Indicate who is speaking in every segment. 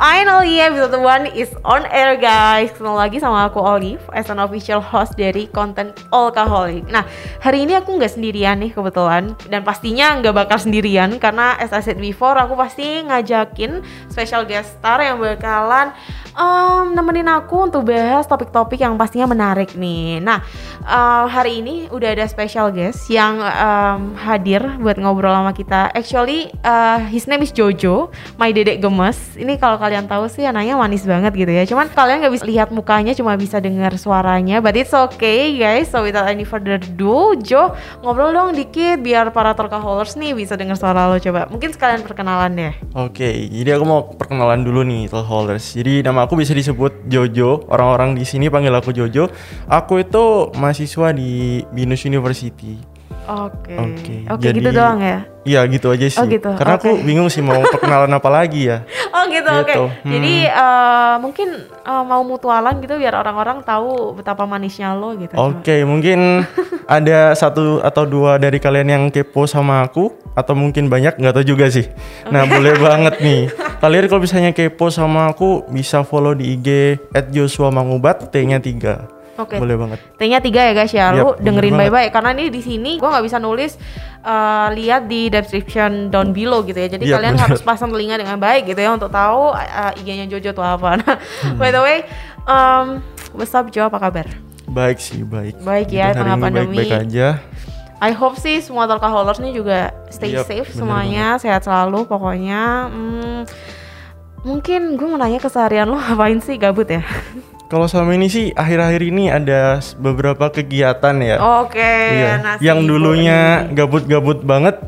Speaker 1: Finally episode 1 is on air guys. Kenal lagi sama aku Olive As an official host dari konten Alcoholic Nah hari ini aku nggak sendirian nih kebetulan. Dan pastinya nggak bakal sendirian Karena as I said before aku pasti ngajakin special guest star yang bakalan um, nemenin aku untuk bahas topik-topik yang pastinya menarik nih. Nah uh, hari ini udah ada special guest yang um, hadir buat ngobrol sama kita. Actually uh, his name is Jojo My dedek gemes. Ini kalau kalian tahu sih anaknya manis banget gitu ya. Cuman kalian nggak bisa lihat mukanya cuma bisa dengar suaranya But it's okay guys. So without any further ado Jo ngobrol dong dikit biar para talkaholics nih bisa dengar suara lo coba. Mungkin sekalian perkenalan deh.
Speaker 2: Oke, jadi aku mau perkenalan dulu nih Holders. Jadi nama aku bisa disebut Jojo. Orang-orang di sini panggil aku Jojo. Aku itu mahasiswa di Binus University.
Speaker 1: Oke
Speaker 2: Oke,
Speaker 1: Oke
Speaker 2: jadi-
Speaker 1: gitu doang ya
Speaker 2: Iya gitu aja sih.
Speaker 1: Oh, gitu,
Speaker 2: Karena aku
Speaker 1: oke.
Speaker 2: bingung sih mau perkenalan apa lagi ya.
Speaker 1: Oh gitu, oke.
Speaker 2: Gitu,
Speaker 1: Jadi eh, mungkin eh, mau mutualan gitu biar orang-orang tahu betapa manisnya lo gitu. coba.
Speaker 2: Oke, mungkin ada satu atau dua dari kalian yang kepo sama aku atau mungkin banyak nggak tahu juga sih. Nah, boleh banget nih. Kalian kalau misalnya kepo sama aku bisa follow di IG @joshua_mangubat T-nya 3.
Speaker 1: Oke.
Speaker 2: Boleh banget.
Speaker 1: T-nya tiga ya guys ya.
Speaker 2: Yap,
Speaker 1: Lu dengerin baik-baik karena ini di sini gua nggak bisa nulis eh, lihat di description down below gitu ya. Jadi
Speaker 2: Yap,
Speaker 1: kalian
Speaker 2: bener.
Speaker 1: harus pasang telinga dengan baik gitu ya untuk tahu eh, IG-nya Jojo tuh apa. Nah,
Speaker 2: Hmm.
Speaker 1: by the way, um, what's up Jo, apa kabar?
Speaker 2: Baik sih, baik.
Speaker 1: Baik ya, tengah pandemi.
Speaker 2: Baik-baik aja.
Speaker 1: I hope sih semua talkaholics nih juga stay
Speaker 2: Yap,
Speaker 1: safe
Speaker 2: bener
Speaker 1: semuanya, sehat selalu pokoknya. Hmm, mungkin gue mau nanya keseharian lo apain sih gabut ya?
Speaker 2: Kalau selama ini sih akhir-akhir ini ada beberapa kegiatan ya.
Speaker 1: Oke,
Speaker 2: Iya.
Speaker 1: nasi
Speaker 2: Yang dulunya gabut-gabut banget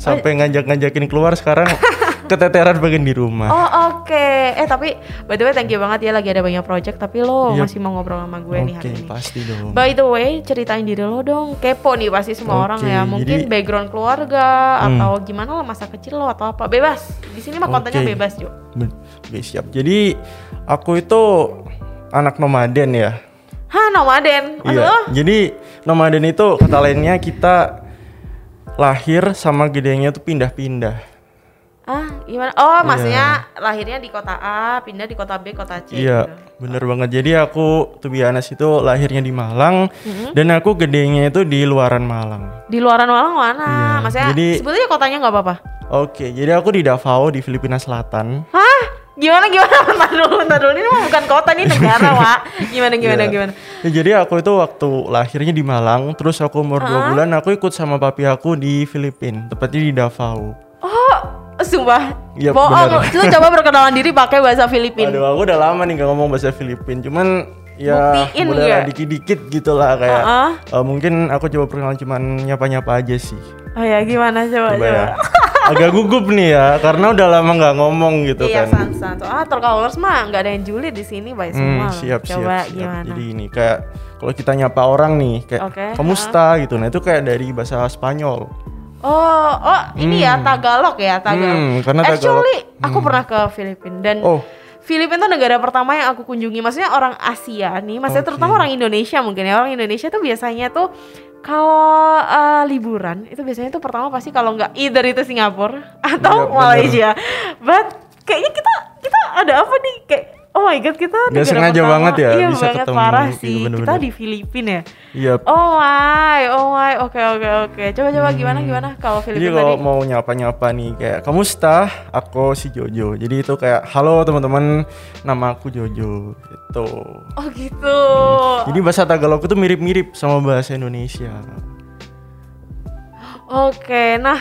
Speaker 2: sampai ngajak-ngajakin keluar sekarang keteteran bagian di rumah.
Speaker 1: Oh oke, eh tapi by the way thank you banget ya lagi ada banyak project tapi lo
Speaker 2: Yap.
Speaker 1: masih mau ngobrol sama gue nih
Speaker 2: Oke,
Speaker 1: hari ini.
Speaker 2: pasti dong.
Speaker 1: By the way, ceritain diri lo dong. Kepo nih pasti semua
Speaker 2: Oke,
Speaker 1: orang ya. Mungkin
Speaker 2: jadi-
Speaker 1: background keluarga
Speaker 2: Hmm.
Speaker 1: atau gimana lo masa kecil lo atau apa. Bebas. Di sini mah kontennya
Speaker 2: Oke.
Speaker 1: bebas, Jo.
Speaker 2: Oke, siap. Jadi aku itu anak nomaden ya.
Speaker 1: Hah, nomaden.
Speaker 2: Iya. Jadi nomaden itu kata lainnya kita lahir sama gedenya tuh pindah-pindah.
Speaker 1: Ah, gimana? Oh,
Speaker 2: Iya.
Speaker 1: maksudnya lahirnya di kota A, pindah di kota B, kota C.
Speaker 2: Iya,
Speaker 1: gitu.
Speaker 2: bener banget. Jadi aku tuh biasa itu lahirnya di Malang
Speaker 1: Mhm.
Speaker 2: dan aku gedenya itu di luaran Malang.
Speaker 1: Di luaran Malang mana?
Speaker 2: Iya,
Speaker 1: Maksudnya
Speaker 2: jadi-
Speaker 1: sebetulnya kotanya nggak apa-apa.
Speaker 2: Oke, jadi aku di Davao di Filipina Selatan.
Speaker 1: Hah? Gimana gimana? Bentar dulu, bentar dulu. Ini mah bukan kota, ini negara, Wak. Gimana gimana
Speaker 2: Iya.
Speaker 1: gimana?
Speaker 2: Ya, jadi aku itu waktu lahirnya di Malang, terus aku umur dua bulan aku ikut sama papi aku di Filipina, tepatnya di Davao.
Speaker 1: Sumpah.
Speaker 2: Iya,
Speaker 1: Bohong.
Speaker 2: bener.
Speaker 1: Lu coba perkenalan diri pakai bahasa Filipin.
Speaker 2: Aduh, aku udah lama nih gak ngomong bahasa Filipin, cuman ya
Speaker 1: Buktiin
Speaker 2: lah dikit-dikit gitu lah kayak.
Speaker 1: Uh-uh.
Speaker 2: eh, mungkin aku coba perkenalan cuman nyapa-nyapa aja sih.
Speaker 1: Oh ya, gimana coba
Speaker 2: Coba
Speaker 1: coba.
Speaker 2: ya. Agak gugup nih ya, karena udah lama nggak ngomong gitu
Speaker 1: Iya,
Speaker 2: kan.
Speaker 1: san san. Ah, Talkaholics mah nggak ada yang julid di sini, baik semua.
Speaker 2: Hmm, siap, siap,
Speaker 1: coba
Speaker 2: siap.
Speaker 1: gimana?
Speaker 2: Jadi ini kayak kalau kita nyapa orang nih kayak
Speaker 1: Oke,
Speaker 2: kamu sta gitu. Nah, itu kayak dari bahasa Spanyol.
Speaker 1: Oh, oh, ini ya Tagalog ya, Tagalog.
Speaker 2: Hmm, karena Tagalog-
Speaker 1: Actually, aku pernah ke Filipina dan
Speaker 2: Oh,
Speaker 1: Filipina tuh negara pertama yang aku kunjungi. Maksudnya orang Asia nih, maksudnya
Speaker 2: Oke.
Speaker 1: terutama orang Indonesia mungkin ya. Orang Indonesia tuh biasanya tuh kalau eh, liburan itu biasanya tuh pertama pasti kalau nggak either itu Singapura atau
Speaker 2: Iya.
Speaker 1: Malaysia. But kayaknya kita kita ada apa nih kayak Oh my god kita
Speaker 2: Nggak
Speaker 1: negara
Speaker 2: sengaja
Speaker 1: pertama.
Speaker 2: banget ya
Speaker 1: iya
Speaker 2: bisa
Speaker 1: banget
Speaker 2: ketemu.
Speaker 1: parah
Speaker 2: Iya,
Speaker 1: sih
Speaker 2: bener-bener.
Speaker 1: kita di Filipina ya
Speaker 2: iya.
Speaker 1: oh my oh my oke oke oke coba coba gimana gimana kalau
Speaker 2: Jadi
Speaker 1: Filipina
Speaker 2: kalau
Speaker 1: tadi
Speaker 2: mau nyapa-nyapa nih kayak kamu sta, aku si Jojo. Jadi itu kayak halo teman-teman, nama aku Jojo gitu.
Speaker 1: oh gitu
Speaker 2: Jadi bahasa Tagalog itu mirip-mirip sama bahasa Indonesia.
Speaker 1: Oke, nah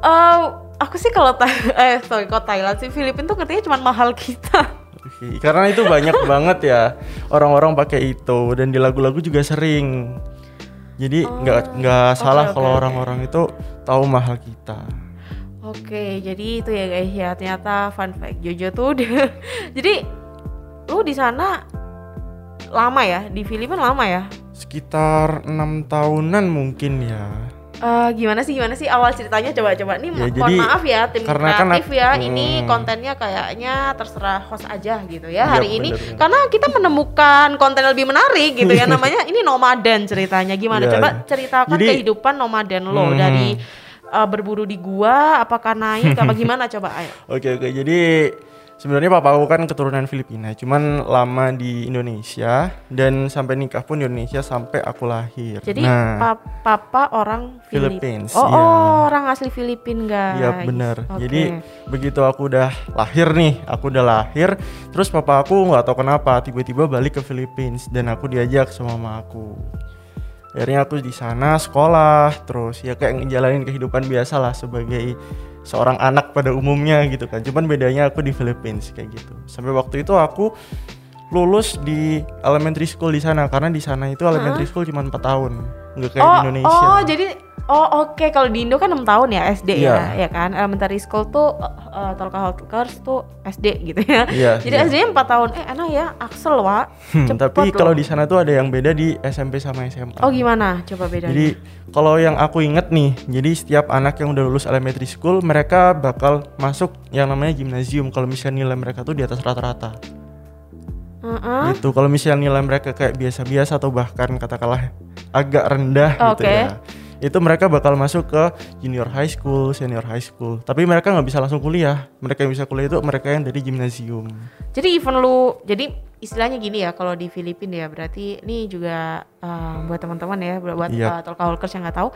Speaker 1: eh, aku sih kalau eh sorry kalau Thailand sih Filipina tuh ngertinya cuma mahal kita.
Speaker 2: Oke, Karena itu banyak banget ya orang-orang pakai itu dan di lagu-lagu juga sering. Jadi nggak nggak salah
Speaker 1: oke,
Speaker 2: kalau orang-orang itu tahu mahal kita.
Speaker 1: Oke, jadi itu ya guys ya ternyata fun fact Jojo tuh dia, jadi lu di sana lama ya di Filipina lama ya?
Speaker 2: Sekitar enam tahunan mungkin ya.
Speaker 1: Eh, gimana sih gimana sih? Awal ceritanya coba-coba. Nih
Speaker 2: Ya,
Speaker 1: mohon
Speaker 2: jadi,
Speaker 1: maaf ya tim
Speaker 2: karena kan
Speaker 1: kreatif
Speaker 2: ak-
Speaker 1: ya.
Speaker 2: hmm.
Speaker 1: ini kontennya kayaknya terserah host aja gitu ya
Speaker 2: Iya,
Speaker 1: hari ini.
Speaker 2: bener-bener.
Speaker 1: karena kita menemukan konten lebih menarik gitu ya. Namanya ini nomaden ceritanya. Gimana?
Speaker 2: Iya,
Speaker 1: coba ceritakan
Speaker 2: Jadi-
Speaker 1: kehidupan nomaden lo
Speaker 2: Hmm.
Speaker 1: dari uh, berburu di gua apakah naik apa gimana? Coba ayo.
Speaker 2: Oke oke. Jadi Sebenarnya papa aku kan keturunan Filipina, cuman lama di Indonesia dan sampai nikah pun di Indonesia sampai aku lahir.
Speaker 1: Jadi
Speaker 2: nah,
Speaker 1: pa- papa orang Filip-
Speaker 2: Philippines,
Speaker 1: Oh,
Speaker 2: iya.
Speaker 1: oh, orang asli Filipin guys.
Speaker 2: Iya benar.
Speaker 1: Oke.
Speaker 2: Jadi begitu aku udah lahir nih, aku udah lahir, terus papa aku nggak tahu kenapa tiba-tiba balik ke Philippines dan aku diajak sama mama aku. Akhirnya aku di sana sekolah, terus ya kayak ngejalanin kehidupan biasa lah sebagai seorang anak pada umumnya gitu kan. Cuman bedanya aku di Philippines kayak gitu. Sampai waktu itu aku lulus di elementary school di sana karena di sana itu elementary school cuma 4 tahun, nggak kayak
Speaker 1: oh,
Speaker 2: di Indonesia.
Speaker 1: Oh, jadi oh oke kalau di Indo kan 6 tahun ya SD
Speaker 2: Iya.
Speaker 1: ya, ya kan. Elementary school tuh uh, Tolka Hawkers tuh SD gitu ya.
Speaker 2: Iya,
Speaker 1: Jadi
Speaker 2: iya.
Speaker 1: SD-nya 4 tahun. Eh, enak ya, Axel, Wak.
Speaker 2: Hmm, tapi kalau di sana tuh ada yang beda di SMP sama SMA.
Speaker 1: Oh, gimana? Coba bedanya.
Speaker 2: Jadi kalau yang aku inget nih, jadi setiap anak yang udah lulus elementary school, mereka bakal masuk yang namanya gimnasium. Kalau misalnya nilai mereka tuh di atas rata-rata.
Speaker 1: Heeh.
Speaker 2: Gitu. Kalau misalnya nilai mereka kayak biasa-biasa atau bahkan katakanlah agak rendah gitu
Speaker 1: Oke.
Speaker 2: ya. Itu mereka bakal masuk ke junior high school, senior high school. Tapi mereka nggak bisa langsung kuliah. Mereka yang bisa kuliah itu mereka yang dari gimnasium.
Speaker 1: Jadi even lu jadi istilahnya gini ya kalau di Filipina ya berarti ini juga uh, buat teman-teman ya buat
Speaker 2: Iya.
Speaker 1: uh, Tolkaholics yang nggak tahu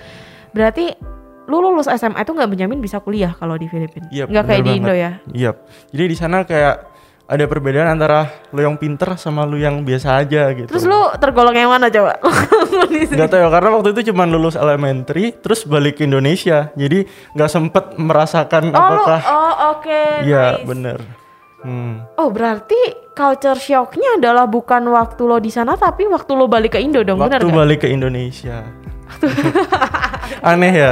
Speaker 1: berarti lu lulus SMA itu nggak menjamin bisa kuliah kalau di Filipina
Speaker 2: Iya,
Speaker 1: nggak kayak di Indo ya
Speaker 2: Iya. Jadi di sana kayak ada perbedaan antara lu yang pinter sama lu yang biasa aja gitu.
Speaker 1: terus lu tergolong yang mana coba.
Speaker 2: Nggak tahu ya karena waktu itu cuma lulus elementary terus balik ke Indonesia jadi nggak sempet merasakan
Speaker 1: oh lu
Speaker 2: apakah
Speaker 1: oh oke
Speaker 2: Iya
Speaker 1: nice.
Speaker 2: bener hmm.
Speaker 1: oh berarti culture shocknya adalah bukan waktu lo di sana tapi waktu lo balik ke Indo dong bener
Speaker 2: waktu balik ke Indonesia aneh ya.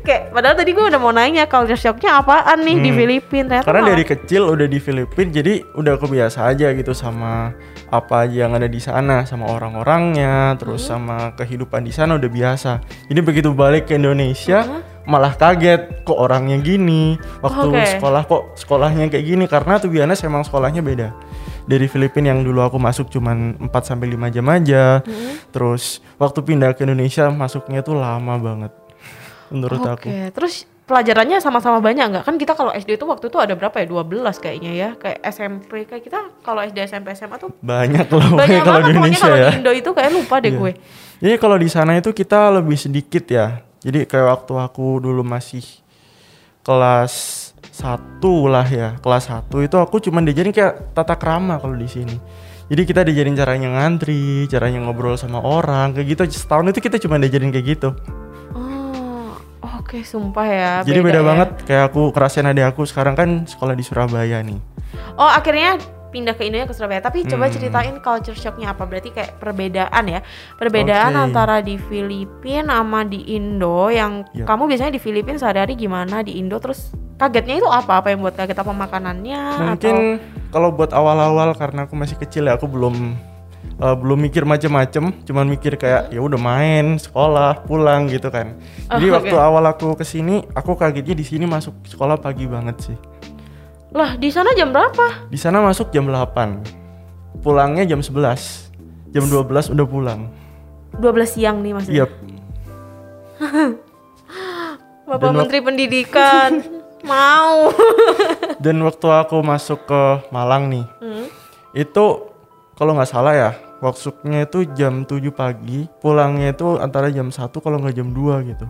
Speaker 1: Kayak padahal tadi gue udah mau nanya culture shocknya apaan nih di Filipina ternyata
Speaker 2: Hmm. karena
Speaker 1: malah-
Speaker 2: dari kecil udah di Filipina jadi udah kebiasa aja gitu sama apa aja yang ada di sana sama orang-orangnya terus
Speaker 1: Hmm.
Speaker 2: sama kehidupan di sana udah biasa jadi begitu balik ke Indonesia
Speaker 1: Hmm.
Speaker 2: malah kaget kok orangnya gini waktu
Speaker 1: Oke.
Speaker 2: sekolah kok sekolahnya kayak gini karena tuh biasanya emang sekolahnya beda dari Filipina yang dulu aku masuk cuman 4 sampai 5 jam aja
Speaker 1: Hmm.
Speaker 2: terus waktu pindah ke Indonesia masuknya tuh lama banget menurut
Speaker 1: Oke,
Speaker 2: aku
Speaker 1: terus pelajarannya sama-sama banyak nggak? Kan kita kalau SD itu waktu itu ada berapa ya? 12 kayaknya ya. Kayak SMP kayak kita kalau SD SMP SMA tuh
Speaker 2: banyak loh
Speaker 1: banyak
Speaker 2: kalau
Speaker 1: banget
Speaker 2: di Indonesia
Speaker 1: kalau
Speaker 2: ya
Speaker 1: di Indo itu kayak lupa deh
Speaker 2: Iya.
Speaker 1: gue.
Speaker 2: Jadi kalau di sana itu kita lebih sedikit ya. Jadi kayak waktu aku dulu masih kelas satu lah ya, kelas satu itu aku cuma diajarin kayak tata krama kalau di sini. Jadi kita diajarin caranya ngantri, caranya ngobrol sama orang, kayak gitu. Setahun itu kita cuma diajarin kayak gitu.
Speaker 1: Oh, oke sumpah ya.
Speaker 2: Jadi beda,
Speaker 1: ya.
Speaker 2: banget kayak aku kerasain adik aku sekarang kan sekolah di Surabaya nih.
Speaker 1: Oh akhirnya pindah ke Indonesia ke Surabaya. Tapi coba
Speaker 2: Hmm.
Speaker 1: ceritain culture shocknya apa? Berarti kayak perbedaan ya, perbedaan
Speaker 2: Oke.
Speaker 1: antara di Filipina sama di Indo. Yang
Speaker 2: Iya.
Speaker 1: kamu biasanya di Filipina sehari-hari gimana di Indo? Terus kagetnya itu apa? Apa yang buat kaget? Apa makanannya?
Speaker 2: Mungkin kalau buat awal-awal karena aku masih kecil ya aku belum eh, belum mikir macem-macem, cuman mikir kayak ya udah main, sekolah, pulang gitu kan. Jadi
Speaker 1: Oh,
Speaker 2: waktu awal aku ke sini, aku kagetnya di sini masuk sekolah pagi banget sih.
Speaker 1: Lah di sana jam berapa?
Speaker 2: Di sana masuk jam 8. Pulangnya jam 11. Jam 12 udah pulang.
Speaker 1: 12 siang nih maksudnya.
Speaker 2: Iya.
Speaker 1: Bapak
Speaker 2: Dan
Speaker 1: Menteri Pendidikan mau.
Speaker 2: Dan waktu aku masuk ke Malang nih,
Speaker 1: Hmm.
Speaker 2: itu kalau nggak salah ya, workshopnya itu jam 7 pagi, pulangnya itu antara jam 1 kalau nggak jam 2 gitu.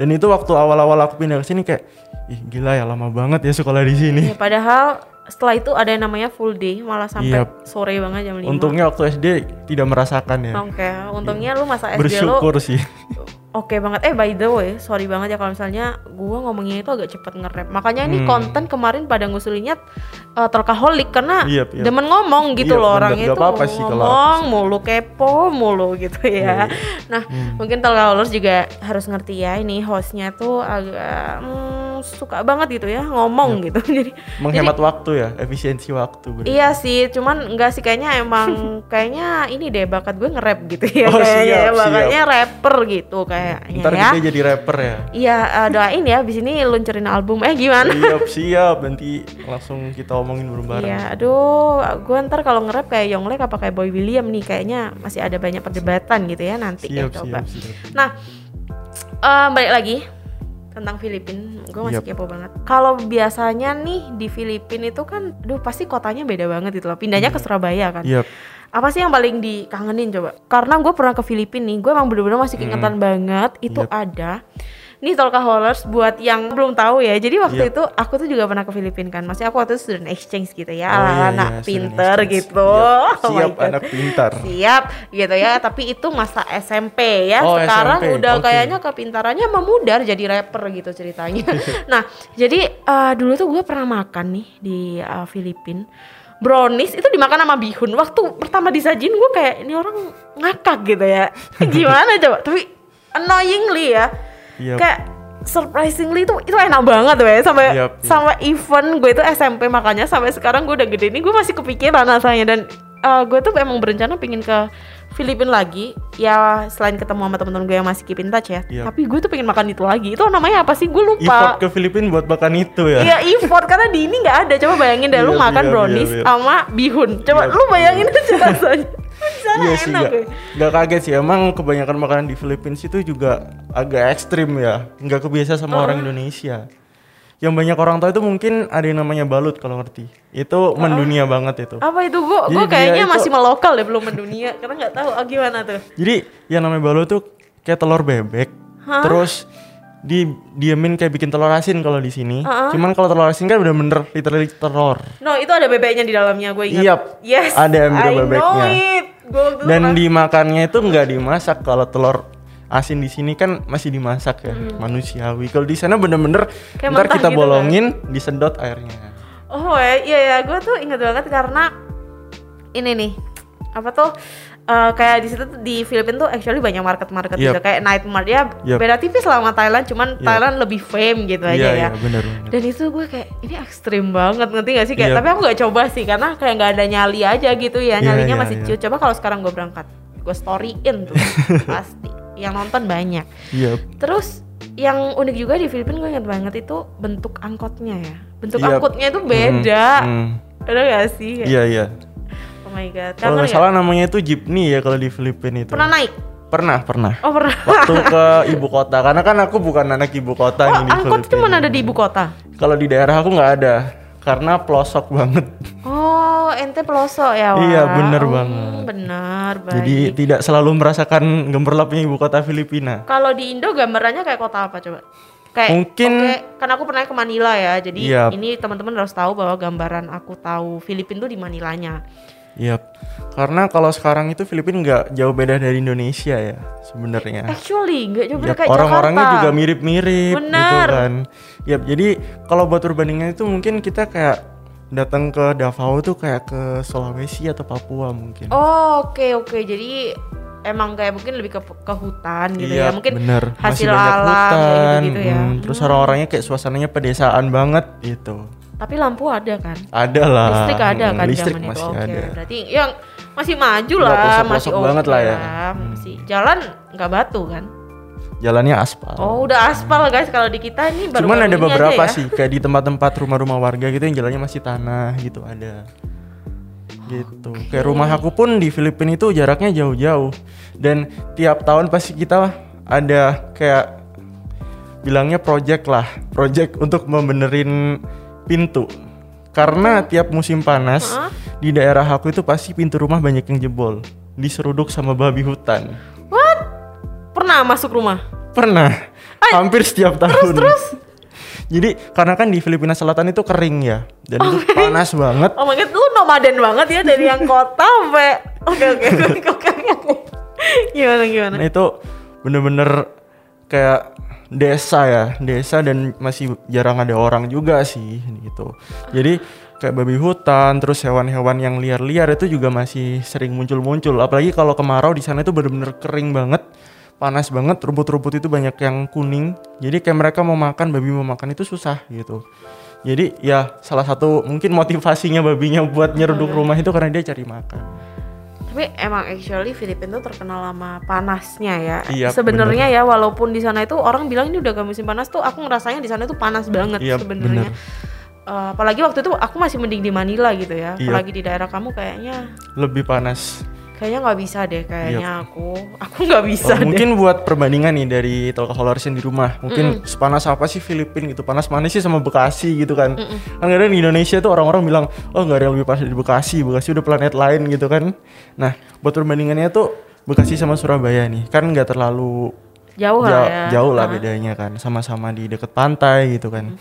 Speaker 2: Dan itu waktu awal-awal aku pindah ke sini kayak, ih gila ya lama banget ya sekolah di sini.
Speaker 1: Ya, padahal setelah itu ada yang namanya full day malah sampai
Speaker 2: Yap.
Speaker 1: sore banget jam 5.
Speaker 2: Untungnya waktu SD tidak merasakan ya.
Speaker 1: Oke, untungnya lu masa SD lu
Speaker 2: Bersyukur sih.
Speaker 1: Oke banget. Eh by the way, sorry banget ya kalau misalnya gua ngomongnya itu agak cepet nge-rap. Makanya ini
Speaker 2: Hmm.
Speaker 1: konten kemarin pada ngusulinnya uh, terkaholik karena
Speaker 2: Iya, iya.
Speaker 1: demen ngomong gitu
Speaker 2: Iya,
Speaker 1: loh
Speaker 2: Nggak
Speaker 1: itu
Speaker 2: apa-apa sih kalau
Speaker 1: ngomong mulu kepo mulu gitu ya.
Speaker 2: Iya,
Speaker 1: Nah, mungkin terkaholik juga harus ngerti ya ini hostnya tuh agak hmm, suka banget gitu ya ngomong
Speaker 2: Iya.
Speaker 1: gitu. Jadi
Speaker 2: Menghemat waktu ya, efisiensi waktu. bener.
Speaker 1: Iya sih, cuman enggak sih kayaknya emang kayaknya ini deh bakat gue nge-rap gitu ya
Speaker 2: Oh,
Speaker 1: kayaknya ya,
Speaker 2: siap,
Speaker 1: bakatnya rapper gitu kayaknya
Speaker 2: Ntar
Speaker 1: ya.
Speaker 2: kita jadi rapper ya.
Speaker 1: Iya, eh, doain ya abis ini luncurin album. Eh gimana?
Speaker 2: siap, siap. Nanti langsung kita omongin bareng-bareng.
Speaker 1: Iya, aduh, gue ntar kalau nge-rap kayak Yonglek apa kayak Boy William nih, kayaknya masih ada banyak perdebatan gitu ya nanti ya
Speaker 2: Siap,
Speaker 1: coba.
Speaker 2: siap, siap.
Speaker 1: Nah, eh, balik lagi tentang Filipina gue masih
Speaker 2: Yap.
Speaker 1: kepo banget kalau biasanya nih di Filipina itu kan duh pasti kotanya beda banget itu loh pindahnya ke Surabaya kan
Speaker 2: Yap.
Speaker 1: Apa sih yang paling dikangenin coba karena gue pernah ke Filipina nih gue emang bener-bener masih keingetan banget itu
Speaker 2: Yap.
Speaker 1: ada nih Tolkaholics buat yang belum tahu ya jadi waktu
Speaker 2: Yap.
Speaker 1: itu aku tuh juga pernah ke Filipina kan maksudnya aku waktu itu student exchange gitu ya
Speaker 2: Oh,
Speaker 1: ala
Speaker 2: iya,
Speaker 1: anak
Speaker 2: iya,
Speaker 1: pinter gitu
Speaker 2: Yap.
Speaker 1: Oh
Speaker 2: Siap anak pintar.
Speaker 1: Siap gitu ya, tapi itu masa SMP ya.
Speaker 2: Oh,
Speaker 1: Sekarang
Speaker 2: SMP,
Speaker 1: udah
Speaker 2: oke.
Speaker 1: kayaknya kepintarannya memudar jadi rapper gitu ceritanya. nah, jadi eh, dulu tuh gue pernah makan nih di eh, Filipina. Brownies itu dimakan sama bihun. Waktu pertama disajin gue kayak ini orang ngakak gitu ya. Gimana coba? Tapi annoyingly ya.
Speaker 2: Yap.
Speaker 1: Kayak surprisingly itu itu enak banget ya sampai
Speaker 2: Yap, yap.
Speaker 1: sampai event gue itu SMP makanya sampai sekarang gue udah gede nih gue masih kepikiran rasanya dan uh, gue tuh emang berencana pingin ke Filipina lagi ya selain ketemu sama teman-teman gue yang masih keep in touch ya
Speaker 2: Yap.
Speaker 1: tapi gue tuh pengen makan itu lagi itu namanya apa sih gue
Speaker 2: Effort
Speaker 1: lupa
Speaker 2: ke Filipina buat makan itu ya.
Speaker 1: Iya effort karena di ini nggak ada coba bayangin deh lu
Speaker 2: Iya,
Speaker 1: makan
Speaker 2: iya,
Speaker 1: brownies
Speaker 2: iya, iya.
Speaker 1: sama bihun coba
Speaker 2: Iya,
Speaker 1: lu bayangin aja rasanya sana
Speaker 2: Iya sih,
Speaker 1: enak
Speaker 2: gak,
Speaker 1: ya.
Speaker 2: gak kaget sih. Emang kebanyakan makanan di Filipina itu juga agak ekstrim ya. Nggak kebiasa sama
Speaker 1: Oh.
Speaker 2: orang Indonesia. Yang banyak orang tahu itu mungkin ada yang namanya balut kalau ngerti. Itu mendunia banget itu.
Speaker 1: apa itu gue gue
Speaker 2: dia
Speaker 1: kayaknya
Speaker 2: itu-
Speaker 1: masih melokal deh belum mendunia karena nggak tahu ah, gimana tuh
Speaker 2: Jadi yang namanya balut tuh kayak telur bebek.
Speaker 1: Hah?
Speaker 2: Terus di diemin kayak bikin telur asin kalau di sini.
Speaker 1: Uh-uh.
Speaker 2: Cuman kalau telur asin kan bener-bener literally telur.
Speaker 1: No, itu ada bebeknya di dalamnya, gue ingat.
Speaker 2: Yap,
Speaker 1: Yes.
Speaker 2: ada
Speaker 1: know
Speaker 2: bebeknya.
Speaker 1: it.
Speaker 2: Dan dimakannya itu nggak dimasak kalau telur asin di sini kan masih dimasak ya manusiawi. Kalau di sana bener-bener
Speaker 1: Hmm. Kayak
Speaker 2: ntar kita
Speaker 1: gitu
Speaker 2: bolongin disedot airnya.
Speaker 1: Oh ya, iya ya, gue tuh ingat banget karena ini nih apa tuh eh, kayak di situ tuh di Filipina tuh actually banyak market-market gitu
Speaker 2: Yep.
Speaker 1: kayak night market ya
Speaker 2: Yep.
Speaker 1: beda tipis lah sama Thailand cuman
Speaker 2: Yep.
Speaker 1: Thailand lebih fame gitu aja
Speaker 2: Iya
Speaker 1: ya
Speaker 2: iya bener bener.
Speaker 1: dan itu gue kayak ini ekstrim banget ngerti gak sih kayak
Speaker 2: Yep.
Speaker 1: tapi aku nggak coba sih karena kayak nggak ada nyali aja gitu ya
Speaker 2: Iya,
Speaker 1: nyalinya
Speaker 2: iya,
Speaker 1: masih
Speaker 2: iya.
Speaker 1: ciut coba kalau sekarang gue berangkat gue storyin tuh pasti yang nonton banyak
Speaker 2: Iya.
Speaker 1: Terus yang unik juga di Filipina gue ingat banget itu bentuk angkotnya ya. Bentuk
Speaker 2: Yap.
Speaker 1: angkotnya itu beda.
Speaker 2: Hmm, hmm.
Speaker 1: Ada gak sih?
Speaker 2: Iya iya.
Speaker 1: Oh my god.
Speaker 2: Kalau nggak
Speaker 1: ya?
Speaker 2: salah namanya itu jeepney ya kalau di Filipina itu.
Speaker 1: Pernah naik?
Speaker 2: Pernah pernah.
Speaker 1: Oh pernah.
Speaker 2: Waktu ke ibu kota karena kan aku bukan anak ibu kota
Speaker 1: Oh
Speaker 2: nih di
Speaker 1: angkot
Speaker 2: Filipina.
Speaker 1: cuma ada di ibu kota?
Speaker 2: Kalau di daerah aku nggak ada karena pelosok banget.
Speaker 1: Oh ente pelosok ya Wak?
Speaker 2: Iya, bener
Speaker 1: Oh,
Speaker 2: banget.
Speaker 1: Bener baik.
Speaker 2: Jadi tidak selalu merasakan gemerlapnya ibu kota Filipina.
Speaker 1: Kalau di Indo gambarannya kayak kota apa coba? Kayak
Speaker 2: Mungkin-
Speaker 1: oke, kan aku pernah ke Manila ya. Jadi
Speaker 2: Yap.
Speaker 1: ini teman-teman harus tahu bahwa gambaran aku tahu Filipina tuh di Manilanya.
Speaker 2: Iya, karena kalau sekarang itu Filipina nggak jauh beda dari Indonesia ya sebenarnya.
Speaker 1: Actually, nggak juga
Speaker 2: Yap,
Speaker 1: kayak
Speaker 2: orang-orangnya juga mirip-mirip gitu kan. Yap, jadi kalau buat perbandingan itu mungkin kita kayak datang ke Davao tuh kayak ke Sulawesi atau Papua mungkin.
Speaker 1: Oh oke oke jadi emang kayak mungkin lebih ke ke hutan gitu ya
Speaker 2: Iya,
Speaker 1: mungkin
Speaker 2: bener.
Speaker 1: hasil
Speaker 2: Masih banyak
Speaker 1: alam
Speaker 2: hutan,
Speaker 1: kayak gitu, ya.
Speaker 2: hmm, terus orang-orangnya kayak suasananya pedesaan banget gitu.
Speaker 1: Tapi lampu ada kan?
Speaker 2: Ada lah.
Speaker 1: Listrik ada
Speaker 2: hmm,
Speaker 1: kan
Speaker 2: Listrik
Speaker 1: zaman itu.
Speaker 2: masih
Speaker 1: Oke,
Speaker 2: ada.
Speaker 1: berarti yang masih maju lah,
Speaker 2: pelosok-pelosok
Speaker 1: masih oke
Speaker 2: banget lah ya.
Speaker 1: Masih jalan nggak batu kan?
Speaker 2: Jalannya aspal.
Speaker 1: Oh, udah aspal guys kalau di kita ini baru
Speaker 2: Cuman ada beberapa
Speaker 1: ya.
Speaker 2: sih kayak di tempat-tempat rumah-rumah warga gitu yang jalannya masih tanah gitu ada. Gitu. Kayak rumah aku pun di Filipina itu jaraknya jauh-jauh. Dan tiap tahun pasti kita ada kayak bilangnya project lah, project untuk membenerin pintu. Karena tiap musim panas
Speaker 1: Hah?
Speaker 2: di daerah aku itu pasti pintu rumah banyak yang jebol, diseruduk sama babi hutan.
Speaker 1: What? Pernah masuk rumah?
Speaker 2: Pernah. Hampir setiap tahun. Terus, Jadi karena kan di Filipina Selatan itu kering ya. Dan itu panas banget.
Speaker 1: Oh my god, lu nomaden banget ya dari yang kota sampai Oke oke oke oke oke. Gimana gimana?
Speaker 2: Nah itu bener-bener kayak desa ya, desa dan masih jarang ada orang juga sih gitu. Jadi kayak babi hutan, terus hewan-hewan yang liar-liar itu juga masih sering muncul-muncul. Apalagi kalau kemarau di sana itu bener-bener kering banget, panas banget, rumput-rumput itu banyak yang kuning. Jadi kayak mereka mau makan, babi mau makan itu susah gitu. Jadi ya salah satu mungkin motivasinya babinya buat nyeruduk rumah itu karena dia cari makan.
Speaker 1: Tapi emang actually Filipina tuh terkenal sama panasnya ya.
Speaker 2: Iya,
Speaker 1: Sebenarnya ya walaupun di sana itu orang bilang ini udah gak musim panas tuh, aku ngerasanya di sana tuh panas banget
Speaker 2: Iya,
Speaker 1: sebenarnya. Eh, apalagi waktu itu aku masih mending di Manila gitu ya.
Speaker 2: Iya.
Speaker 1: Apalagi di daerah kamu kayaknya
Speaker 2: Lebih panas.
Speaker 1: Kayaknya nggak bisa deh kayaknya aku. Aku nggak bisa
Speaker 2: Oh,
Speaker 1: deh.
Speaker 2: mungkin buat perbandingan nih dari Talkaholics yang di rumah, mungkin sepanas apa sih Filipina gitu, panas mana sih sama Bekasi gitu kan? Kan kadang di Indonesia tuh orang-orang bilang, oh nggak ada yang lebih panas dari Bekasi, Bekasi udah planet lain gitu kan? Nah, buat perbandingannya tuh Bekasi sama Surabaya nih, kan nggak terlalu
Speaker 1: Jauh lah ya.
Speaker 2: jauh lah
Speaker 1: Ah.
Speaker 2: bedanya kan, sama-sama di deket pantai gitu kan.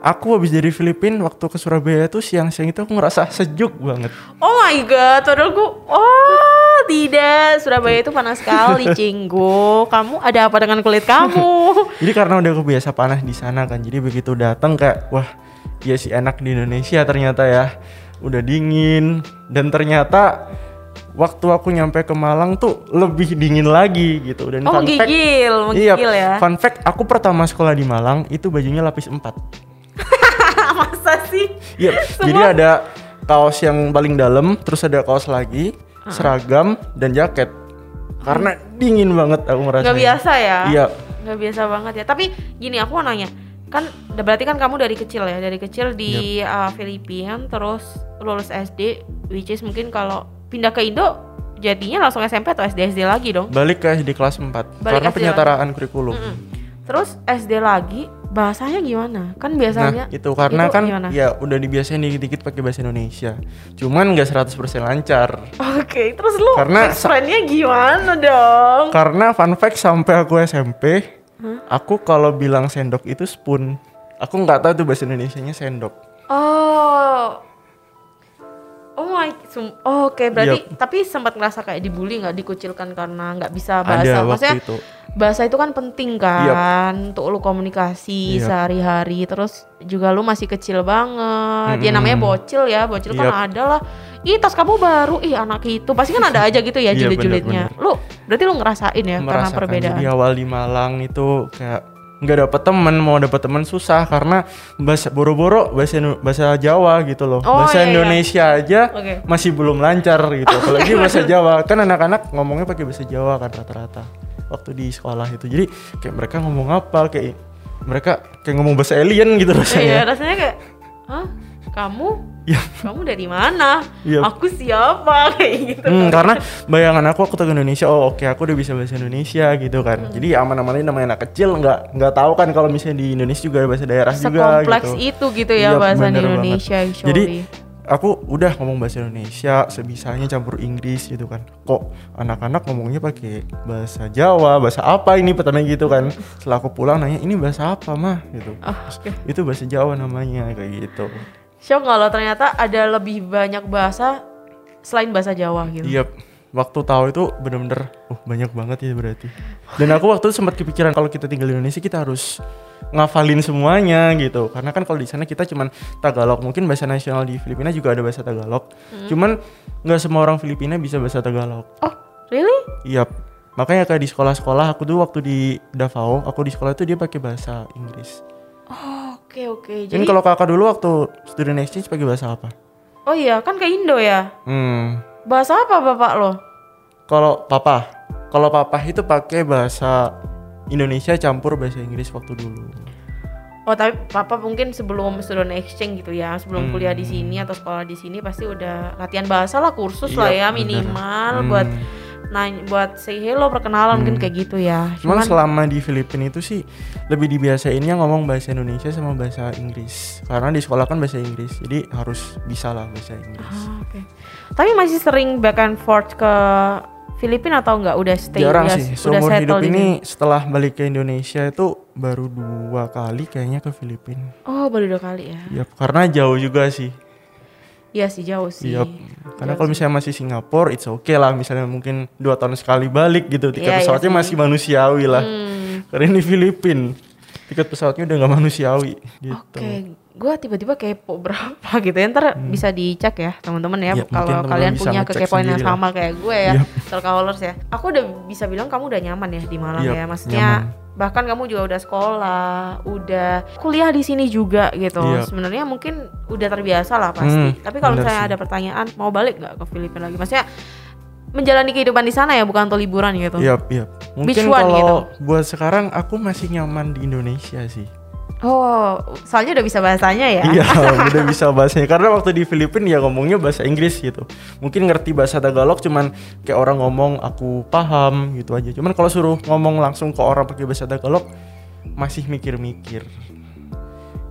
Speaker 2: Aku habis dari Filipina waktu ke Surabaya tuh siang-siang itu aku ngerasa sejuk banget.
Speaker 1: Oh my god, padahal gue Oh tidak, Surabaya itu panas sekali Cinggu. Kamu ada apa dengan kulit kamu?
Speaker 2: Jadi karena udah kebiasa panas di sana kan, jadi begitu datang kayak wah iya sih enak di Indonesia ternyata ya, udah dingin. Dan ternyata waktu aku nyampe ke Malang tuh lebih dingin lagi gitu. Dan
Speaker 1: Oh
Speaker 2: fun fact-
Speaker 1: menggigil,
Speaker 2: iya,
Speaker 1: ya?
Speaker 2: fun fact aku pertama sekolah di Malang itu bajunya lapis 4
Speaker 1: Masa sih?
Speaker 2: Iya, jadi ada kaos yang paling dalam, terus ada kaos lagi, seragam dan jaket. Karena dingin banget aku ngerasa.
Speaker 1: Gak biasa ya?
Speaker 2: Iya.
Speaker 1: Gak biasa banget ya Tapi gini aku mau nanya Kan berarti kan kamu dari kecil ya Dari kecil di uh, Filipina Terus lulus SD Which is mungkin kalau pindah ke Indo Jadinya langsung SMP atau SD SD lagi dong
Speaker 2: Balik ke SD kelas 4
Speaker 1: Balik
Speaker 2: karena
Speaker 1: SD
Speaker 2: penyetaraan kurikulum.
Speaker 1: Mm-mm. Terus SD lagi bahasanya gimana? Kan biasanya
Speaker 2: Nah, itu karena
Speaker 1: itu
Speaker 2: kan
Speaker 1: gimana?
Speaker 2: ya udah dibiasain dikit-dikit pakai bahasa Indonesia. Cuman nggak 100% lancar.
Speaker 1: Oke, terus lu
Speaker 2: Karena
Speaker 1: friend-nya gimana dong?
Speaker 2: Karena fun fact sampai aku SMP, aku kalau bilang sendok itu spoon. Aku nggak tahu tuh bahasa Indonesianya sendok.
Speaker 1: Oh. Oh my, sum- oh, oke berarti tapi sempat ngerasa kayak dibully nggak dikucilkan karena nggak bisa bahasa.
Speaker 2: Ada waktu
Speaker 1: Maksudnya
Speaker 2: itu.
Speaker 1: Bahasa itu kan penting kan untuk lu komunikasi
Speaker 2: Yap.
Speaker 1: sehari-hari. Terus juga lu masih kecil banget. Ya namanya bocil ya, bocil kan
Speaker 2: Yap.
Speaker 1: ada lah. Ih tas kamu baru, ih anak itu pasti kan ada aja gitu ya
Speaker 2: Iya,
Speaker 1: julid-julidnya. Lu berarti lu ngerasain ya karena
Speaker 2: merasakan
Speaker 1: perbedaan.
Speaker 2: jadi awal di Malang itu kayak nggak dapet temen mau dapet temen susah karena bahasa boro-boro bahasa bahasa Jawa gitu loh
Speaker 1: Oh,
Speaker 2: bahasa
Speaker 1: iya, iya.
Speaker 2: Indonesia aja
Speaker 1: Oke.
Speaker 2: masih belum lancar gitu apalagi bahasa Jawa kan anak-anak ngomongnya pakai bahasa Jawa kan rata-rata waktu di sekolah itu jadi kayak mereka ngomong apa kayak mereka kayak ngomong bahasa alien gitu
Speaker 1: Iya,
Speaker 2: rasanya
Speaker 1: rasanya kayak, hah? Kamu?
Speaker 2: ya
Speaker 1: Kamu dari mana?
Speaker 2: Iya.
Speaker 1: Aku siapa? Kayak gitu.
Speaker 2: Hmm, karena bayangan aku aku ke Indonesia, oh oke aku udah bisa bahasa Indonesia gitu kan.
Speaker 1: Hmm.
Speaker 2: Jadi aman-aman aja namanya anak kecil nggak nggak tahu kan kalau misalnya di Indonesia juga bahasa daerah juga
Speaker 1: Sekompleks
Speaker 2: gitu.
Speaker 1: itu gitu ya
Speaker 2: Iya,
Speaker 1: bahasa Indonesia
Speaker 2: banget. Jadi aku udah ngomong bahasa Indonesia sebisanya campur Inggris gitu kan. Kok anak-anak ngomongnya pakai bahasa Jawa, bahasa apa ini pertama gitu kan. Setelah aku pulang nanya ini bahasa apa mah gitu.
Speaker 1: Oh, oke.
Speaker 2: Itu bahasa Jawa namanya kayak gitu.
Speaker 1: Shock nggak lo ternyata ada lebih banyak bahasa selain bahasa Jawa gitu.
Speaker 2: Iya, waktu tahu itu bener-bener, oh banyak banget ya berarti. Dan aku waktu itu sempat kepikiran kalau kita tinggal di Indonesia kita harus ngafalin semuanya gitu. Karena kan kalau di sana kita cuman Tagalog, mungkin bahasa nasional di Filipina juga ada bahasa Tagalog. Cuman nggak semua orang Filipina bisa bahasa Tagalog.
Speaker 1: Oh, really?
Speaker 2: Iya. Makanya kayak di sekolah-sekolah aku dulu waktu di Davao, aku di sekolah itu dia pakai bahasa Inggris.
Speaker 1: Oh, oke oke.
Speaker 2: Dan
Speaker 1: Jadi
Speaker 2: kalau kakak dulu waktu student exchange pakai bahasa apa?
Speaker 1: Oh iya, kan ke Indo ya.
Speaker 2: Hmm,
Speaker 1: Bahasa apa Bapak lo?
Speaker 2: Kalau papa, kalau papa itu pakai bahasa Indonesia campur bahasa Inggris waktu dulu.
Speaker 1: Oh, tapi Papa mungkin sebelum student exchange gitu ya, sebelum
Speaker 2: Hmm.
Speaker 1: kuliah di sini atau sekolah di sini pasti udah latihan bahasa lah, kursus lah
Speaker 2: Iya,
Speaker 1: ya
Speaker 2: bener.
Speaker 1: minimal
Speaker 2: Hmm.
Speaker 1: buat nanya buat say hello perkenalan mungkin kayak gitu ya.
Speaker 2: Cuman
Speaker 1: Cuman
Speaker 2: selama di Filipina itu sih lebih dibiasainnya ngomong bahasa Indonesia sama bahasa Inggris. Karena di sekolah kan bahasa Inggris, jadi harus bisa lah bahasa Inggris.
Speaker 1: Ah, oke. Tapi masih sering back and forth ke Filipina atau enggak? Udah stay
Speaker 2: Jarang
Speaker 1: udah,
Speaker 2: sih.
Speaker 1: udah
Speaker 2: Seumur hidup
Speaker 1: settle di
Speaker 2: ini setelah balik ke Indonesia itu baru dua kali kayaknya ke Filipina.
Speaker 1: Oh, baru dua kali ya.
Speaker 2: Iya, karena jauh juga sih.
Speaker 1: Iya sih jauh sih.
Speaker 2: Iya. Karena kalau misalnya masih Singapura, it's okay lah. Misalnya mungkin dua tahun sekali balik gitu. Tiket
Speaker 1: iya
Speaker 2: pesawatnya
Speaker 1: sih.
Speaker 2: masih manusiawi lah.
Speaker 1: Hmm.
Speaker 2: Karena ini Filipin, tiket pesawatnya udah nggak manusiawi gitu.
Speaker 1: Oke, gua tiba-tiba kepo berapa gitu ya. Ntar bisa dicek ya teman-teman ya.
Speaker 2: Mungkin
Speaker 1: kalau kalian punya kekepoan yang
Speaker 2: sendiri lah.
Speaker 1: sama kayak gue ya,
Speaker 2: Iya.
Speaker 1: Talkaholics ya. Aku udah bisa bilang kamu udah nyaman ya di Malang
Speaker 2: Iya,
Speaker 1: ya. Maksudnya bahkan kamu juga udah sekolah, udah kuliah di sini juga gitu.
Speaker 2: Iya.
Speaker 1: Sebenarnya mungkin udah terbiasa lah pasti.
Speaker 2: Hmm,
Speaker 1: Tapi kalau misalnya
Speaker 2: sih.
Speaker 1: ada pertanyaan mau balik nggak ke Filipina lagi? Maksudnya menjalani kehidupan di sana ya bukan untuk liburan gitu.
Speaker 2: Iya, iya. Mungkin kalau
Speaker 1: gitu?
Speaker 2: buat sekarang aku masih nyaman di Indonesia sih.
Speaker 1: Oh, soalnya udah bisa bahasanya ya?
Speaker 2: Iya, udah bisa bahasanya. Karena waktu di Filipina ya ngomongnya bahasa Inggris gitu. Mungkin ngerti bahasa Tagalog, cuman kayak orang ngomong aku paham gitu aja. Cuman kalau suruh ngomong langsung ke orang pakai bahasa Tagalog, masih mikir-mikir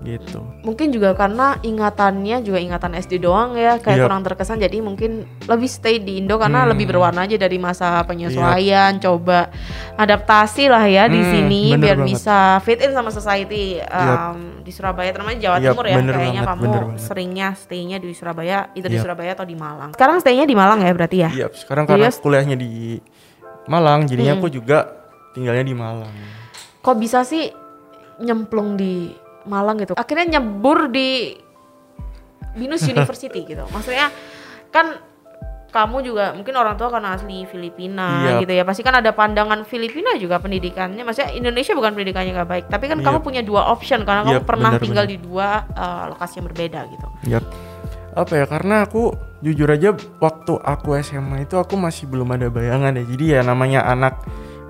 Speaker 2: gitu.
Speaker 1: Mungkin juga karena ingatannya juga ingatan SD doang ya, kayak
Speaker 2: Yap.
Speaker 1: kurang terkesan. Jadi mungkin lebih stay di Indo karena
Speaker 2: Hmm.
Speaker 1: lebih berwarna aja dari masa penyesuaian, coba adaptasi lah ya di
Speaker 2: Hmm,
Speaker 1: sini
Speaker 2: bener
Speaker 1: biar
Speaker 2: banget.
Speaker 1: bisa fit in sama society um, di Surabaya, terutama Jawa
Speaker 2: Yap,
Speaker 1: Timur ya. Kayaknya
Speaker 2: banget,
Speaker 1: kamu seringnya stay-nya di Surabaya, itu di
Speaker 2: Yap.
Speaker 1: Surabaya atau di Malang. Sekarang stay-nya di Malang ya berarti ya?
Speaker 2: Iya, sekarang karena
Speaker 1: Jadi-
Speaker 2: kuliahnya di Malang, jadinya
Speaker 1: Hmm.
Speaker 2: aku juga tinggalnya di Malang.
Speaker 1: Kok bisa sih nyemplung di Malang gitu? Akhirnya nyebur di Binus University gitu. Maksudnya kan kamu juga mungkin orang tua karena asli Filipina
Speaker 2: Iya.
Speaker 1: gitu ya. Pasti kan ada pandangan Filipina juga pendidikannya. Maksudnya Indonesia bukan pendidikannya nggak baik, tapi kan
Speaker 2: Iya.
Speaker 1: kamu punya dua option karena kamu
Speaker 2: Iya,
Speaker 1: pernah
Speaker 2: benar,
Speaker 1: tinggal di dua uh, lokasi yang berbeda gitu.
Speaker 2: Yap. Apa ya? Karena aku jujur aja waktu aku SMA itu aku masih belum ada bayangan ya. Jadi ya namanya anak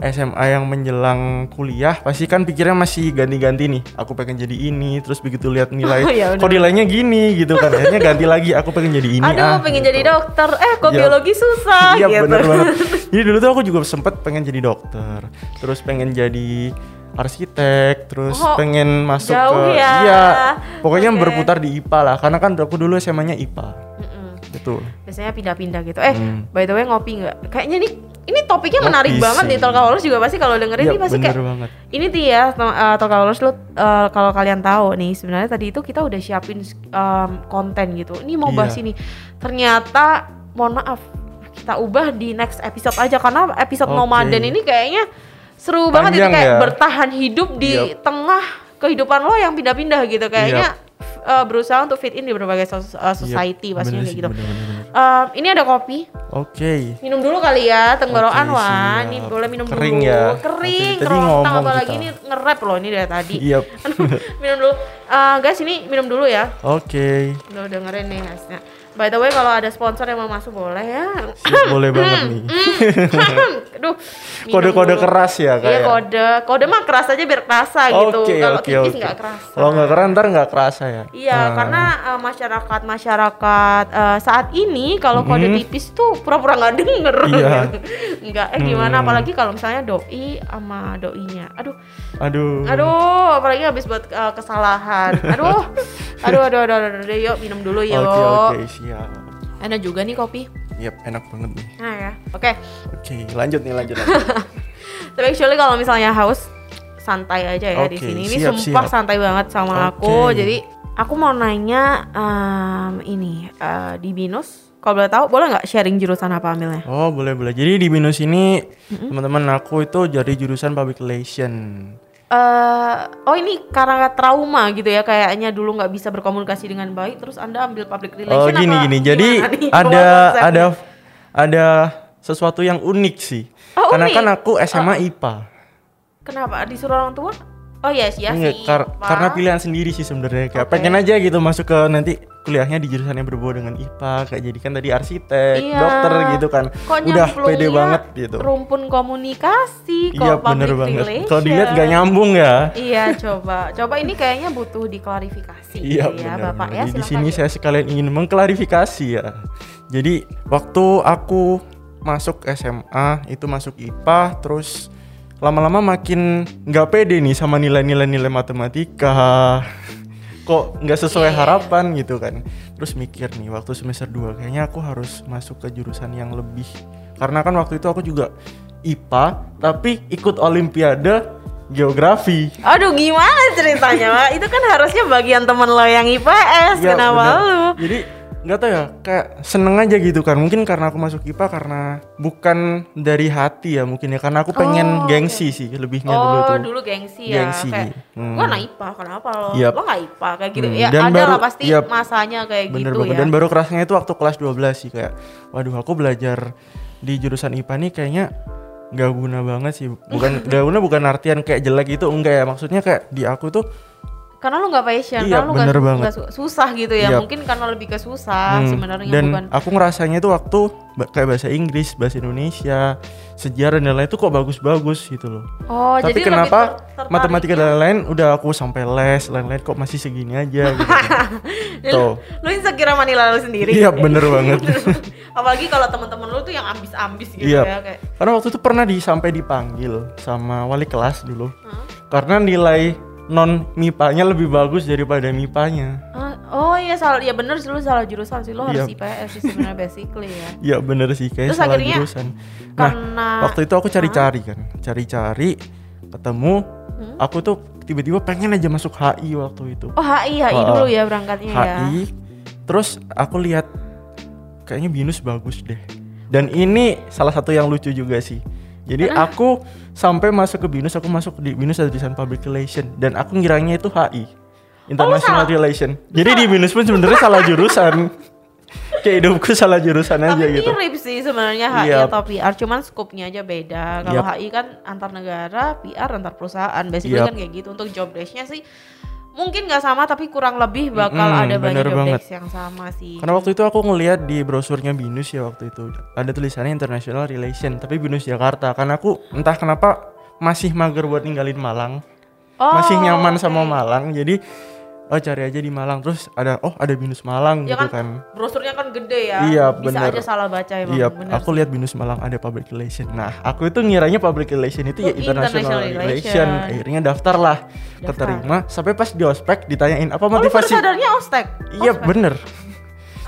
Speaker 2: SMA yang menjelang kuliah pasti kan pikirnya masih ganti-ganti nih. Aku pengen jadi ini, terus begitu lihat nilai,
Speaker 1: Oh, iya,
Speaker 2: kok nilainya gini gitu kan. Akhirnya ganti lagi, aku pengen jadi ini
Speaker 1: Aduh,
Speaker 2: ah.
Speaker 1: pengen
Speaker 2: gitu.
Speaker 1: jadi dokter. Eh, kok
Speaker 2: Iya.
Speaker 1: biologi susah
Speaker 2: Iya
Speaker 1: gitu.
Speaker 2: bener banget. Jadi dulu tuh aku juga sempet pengen jadi dokter, terus pengen jadi arsitek, terus
Speaker 1: Oh,
Speaker 2: pengen masuk
Speaker 1: jauh
Speaker 2: ke
Speaker 1: ya.
Speaker 2: iya, pokoknya
Speaker 1: Oke.
Speaker 2: berputar di IPA lah, karena kan aku dulu SMA-nya IPA, betul.
Speaker 1: Biasanya pindah-pindah gitu. Eh,
Speaker 2: Hmm.
Speaker 1: by the way ngopi nggak? Kayaknya nih ini topiknya menarik banget
Speaker 2: sih.
Speaker 1: nih Talkaholos juga pasti kalau dengerin
Speaker 2: Iya
Speaker 1: ini pasti kayak
Speaker 2: banget.
Speaker 1: ini tuh ya uh, Talkaholos lu uh, kalau kalian tahu nih sebenarnya tadi itu kita udah siapin um, konten gitu. Ini mau bahas
Speaker 2: Iya.
Speaker 1: ini. Ternyata mohon maaf kita ubah di next episode aja karena episode
Speaker 2: Oke.
Speaker 1: nomaden ini kayaknya seru banget itu
Speaker 2: Panjang
Speaker 1: kayak
Speaker 2: ya?
Speaker 1: bertahan hidup di
Speaker 2: Yap.
Speaker 1: tengah kehidupan lo yang pindah-pindah gitu kayaknya uh, berusaha untuk fit in di berbagai uh, society
Speaker 2: Yap,
Speaker 1: pastinya kayak gitu.
Speaker 2: bener, bener, bener.
Speaker 1: Um, ini ada kopi.
Speaker 2: Oke.
Speaker 1: Minum dulu kali ya, tenggorokan Wan.
Speaker 2: siap.
Speaker 1: Ini boleh minum
Speaker 2: Kering
Speaker 1: dulu.
Speaker 2: ya?
Speaker 1: Kering,
Speaker 2: tadi ngomong
Speaker 1: apalagi
Speaker 2: kita.
Speaker 1: ini nge-rap loh ini dari tadi.
Speaker 2: Iya.
Speaker 1: Aduh, minum dulu. Eh, guys, ini minum dulu ya.
Speaker 2: Oke.
Speaker 1: Udah dengerin nih guysnya. By the way, kalau ada sponsor yang mau masuk boleh ya.
Speaker 2: Siap, boleh banget nih.
Speaker 1: Aduh. minum
Speaker 2: Kode-kode
Speaker 1: dulu.
Speaker 2: keras ya
Speaker 1: Iya
Speaker 2: kayak.
Speaker 1: kode, kode mah keras aja biar kerasa gitu.
Speaker 2: Oke,
Speaker 1: Kalau
Speaker 2: oke,
Speaker 1: tipis nggak kerasa.
Speaker 2: Kalau nggak keren ntar nggak kerasa ya.
Speaker 1: Iya,
Speaker 2: Nah,
Speaker 1: karena uh, masyarakat masyarakat uh, saat ini kalau kode
Speaker 2: Mhm.
Speaker 1: tipis tuh pura-pura nggak denger.
Speaker 2: Iya.
Speaker 1: Enggak, eh gimana?
Speaker 2: Hmm.
Speaker 1: Apalagi kalau misalnya doi sama doinya. Aduh,
Speaker 2: Aduh.
Speaker 1: aduh, apalagi habis buat uh, kesalahan. Aduh, aduh, aduh, aduh, aduh, aduh, yuk minum dulu yuk.
Speaker 2: Oke siap.
Speaker 1: Enak juga nih kopi.
Speaker 2: Yap enak banget nih.
Speaker 1: Nah ya, oke.
Speaker 2: Oke lanjut nih lanjut. lanjut.
Speaker 1: Tapi actually kalau misalnya haus santai aja ya di
Speaker 2: Oke,
Speaker 1: sini. Ini
Speaker 2: siap,
Speaker 1: sumpah
Speaker 2: siap.
Speaker 1: santai banget sama
Speaker 2: Oke.
Speaker 1: aku. Jadi aku mau nanya em, ini eh, di Binus. Kalau boleh tahu, boleh nggak sharing jurusan apa ambilnya?
Speaker 2: Oh boleh boleh. Jadi di Binus ini teman-teman aku itu jadi jurusan public relation.
Speaker 1: Eh oh ini karena trauma gitu ya kayaknya dulu nggak bisa berkomunikasi dengan baik terus anda ambil public
Speaker 2: Oh
Speaker 1: relation
Speaker 2: gini
Speaker 1: apa
Speaker 2: gini. Jadi
Speaker 1: nih?
Speaker 2: ada ada ada sesuatu yang unik sih.
Speaker 1: Oh,
Speaker 2: Karena
Speaker 1: unik?
Speaker 2: kan aku SMA IPA.
Speaker 1: kenapa disuruh orang tua oh yes ya
Speaker 2: Enggak,
Speaker 1: sih
Speaker 2: kar- karena pilihan sendiri sih sebenarnya kayak
Speaker 1: Oke.
Speaker 2: pengen aja gitu masuk ke nanti kuliahnya di jurusan yang berbau dengan IPA kayak jadi kan tadi arsitek,
Speaker 1: Iya.
Speaker 2: dokter gitu kan.
Speaker 1: Kok
Speaker 2: Udah pede banget gitu.
Speaker 1: rumpun komunikasi
Speaker 2: Iya bener banget. Kalau dilihat nggak nyambung ya.
Speaker 1: Iya coba, coba ini kayaknya butuh diklarifikasi
Speaker 2: Iya
Speaker 1: gitu ya
Speaker 2: benar.
Speaker 1: bapak ya.
Speaker 2: Jadi Di sini saya sekalian ingin mengklarifikasi ya. Jadi waktu aku masuk SMA itu masuk IPA terus lama-lama makin nggak pede nih sama nilai-nilai nilai matematika. Kok nggak sesuai
Speaker 1: Iya.
Speaker 2: harapan gitu kan. Terus mikir nih waktu semester 2 kayaknya aku harus masuk ke jurusan yang lebih karena kan waktu itu aku juga IPA tapi ikut olimpiade geografi.
Speaker 1: Aduh gimana ceritanya? Itu kan harusnya bagian temen lo yang IPS,
Speaker 2: Iya,
Speaker 1: kenapa
Speaker 2: bener.
Speaker 1: lu?
Speaker 2: Jadi nggak tahu ya, kayak seneng aja gitu kan. Mungkin karena aku masuk IPA karena bukan dari hati ya mungkin ya. Karena aku pengen
Speaker 1: Oh,
Speaker 2: gengsi sih lebihnya dulu
Speaker 1: Oh
Speaker 2: tuh.
Speaker 1: dulu gengsi ya,
Speaker 2: Gengsi,
Speaker 1: kayak
Speaker 2: hmm.
Speaker 1: gua anak IPA, kenapa lo?
Speaker 2: Yap.
Speaker 1: Lo nggak IPA kayak gitu
Speaker 2: Hmm,
Speaker 1: ya?
Speaker 2: dan
Speaker 1: Ada
Speaker 2: baru-
Speaker 1: lah pasti
Speaker 2: yap.
Speaker 1: masanya kayak
Speaker 2: Bener
Speaker 1: gitu
Speaker 2: banget.
Speaker 1: ya.
Speaker 2: Dan baru kerasnya itu waktu kelas 12 sih kayak, waduh aku belajar di jurusan IPA nih kayaknya nggak guna banget sih. Bukan nggak guna bukan artian kayak jelek gitu enggak ya. Maksudnya kayak di aku tuh
Speaker 1: karena lu nggak passion,
Speaker 2: Iya,
Speaker 1: karena lu
Speaker 2: bener
Speaker 1: nggak
Speaker 2: banget.
Speaker 1: su- susah gitu ya.
Speaker 2: Iya.
Speaker 1: Mungkin karena lebih ke susah
Speaker 2: Hmm,
Speaker 1: sebenarnya
Speaker 2: dan
Speaker 1: bukan.
Speaker 2: aku ngerasanya itu waktu kayak bahasa Inggris, bahasa Indonesia, sejarah dan lain-lain itu kok bagus-bagus gitu loh.
Speaker 1: Oh,
Speaker 2: Tapi
Speaker 1: jadi
Speaker 2: kenapa
Speaker 1: ter-
Speaker 2: matematika
Speaker 1: ya?
Speaker 2: dan lain-lain udah aku sampai les, lain-lain kok masih segini aja gitu. Tuh.
Speaker 1: Lu insecure sama nilai lu sendiri.
Speaker 2: Iya, bener banget.
Speaker 1: Apalagi kalau teman-teman lu tuh yang ambis-ambis gitu
Speaker 2: Iya.
Speaker 1: ya kayak.
Speaker 2: Karena waktu itu pernah di sampai dipanggil sama wali kelas dulu.
Speaker 1: Hah?
Speaker 2: Karena nilai non MIPA-nya lebih bagus daripada MIPA-nya.
Speaker 1: Ah, Oh iya salah ya bener sih lu salah jurusan sih lu harus
Speaker 2: Iya.
Speaker 1: IPS sih sebenarnya basically ya.
Speaker 2: Iya bener sih kayak
Speaker 1: Terus
Speaker 2: salah
Speaker 1: akhirnya
Speaker 2: jurusan. Nah,
Speaker 1: karena-
Speaker 2: waktu itu aku cari-cari kan, cari-cari ketemu.
Speaker 1: Hmm?
Speaker 2: Aku tuh tiba-tiba pengen aja masuk HI waktu itu.
Speaker 1: Oh HI HI
Speaker 2: Oh,
Speaker 1: dulu ya berangkatnya ya.
Speaker 2: HI. Terus aku lihat kayaknya Binus bagus deh. Dan ini salah satu yang lucu juga sih. Jadi aku sampai masuk ke Binus, aku masuk di Binus ada tulisan Public Relation dan aku ngiranya itu HI. International Relation. Jadi di Binus pun sebenarnya salah jurusan. Kayak hidupku salah jurusan aja
Speaker 1: Tapi
Speaker 2: gitu.
Speaker 1: mirip sih sebenarnya HI
Speaker 2: Iya.
Speaker 1: atau PR, cuman skupnya aja beda. Kalau
Speaker 2: Yap.
Speaker 1: HI kan antar negara, PR antar perusahaan. Basically
Speaker 2: Yap.
Speaker 1: kan kayak gitu. Untuk job desk-nya sih mungkin nggak sama tapi kurang lebih bakal
Speaker 2: Mm-mm,
Speaker 1: ada banyak
Speaker 2: banget.
Speaker 1: yang sama sih.
Speaker 2: Karena waktu itu aku ngeliat di brosurnya Binus ya waktu itu ada tulisannya International Relation tapi Binus Jakarta. Karena aku entah kenapa masih mager buat ninggalin Malang.
Speaker 1: Oh,
Speaker 2: masih nyaman
Speaker 1: oke.
Speaker 2: sama Malang jadi oh cari aja di Malang terus ada oh ada binus Malang
Speaker 1: Ya
Speaker 2: gitu
Speaker 1: kan,
Speaker 2: kan,
Speaker 1: brosurnya kan gede ya.
Speaker 2: Iya,
Speaker 1: Bisa
Speaker 2: bener.
Speaker 1: aja salah baca emang.
Speaker 2: iya
Speaker 1: bener
Speaker 2: aku lihat binus Malang ada public relation nah aku itu ngiranya public relation itu ya
Speaker 1: Oh,
Speaker 2: international,
Speaker 1: international
Speaker 2: relation.
Speaker 1: relation.
Speaker 2: akhirnya daftar lah
Speaker 1: Daftar.
Speaker 2: keterima sampai pas di ospek ditanyain apa
Speaker 1: Oh, lu
Speaker 2: motivasi
Speaker 1: sadarnya ospek?
Speaker 2: iya
Speaker 1: Ospek.
Speaker 2: bener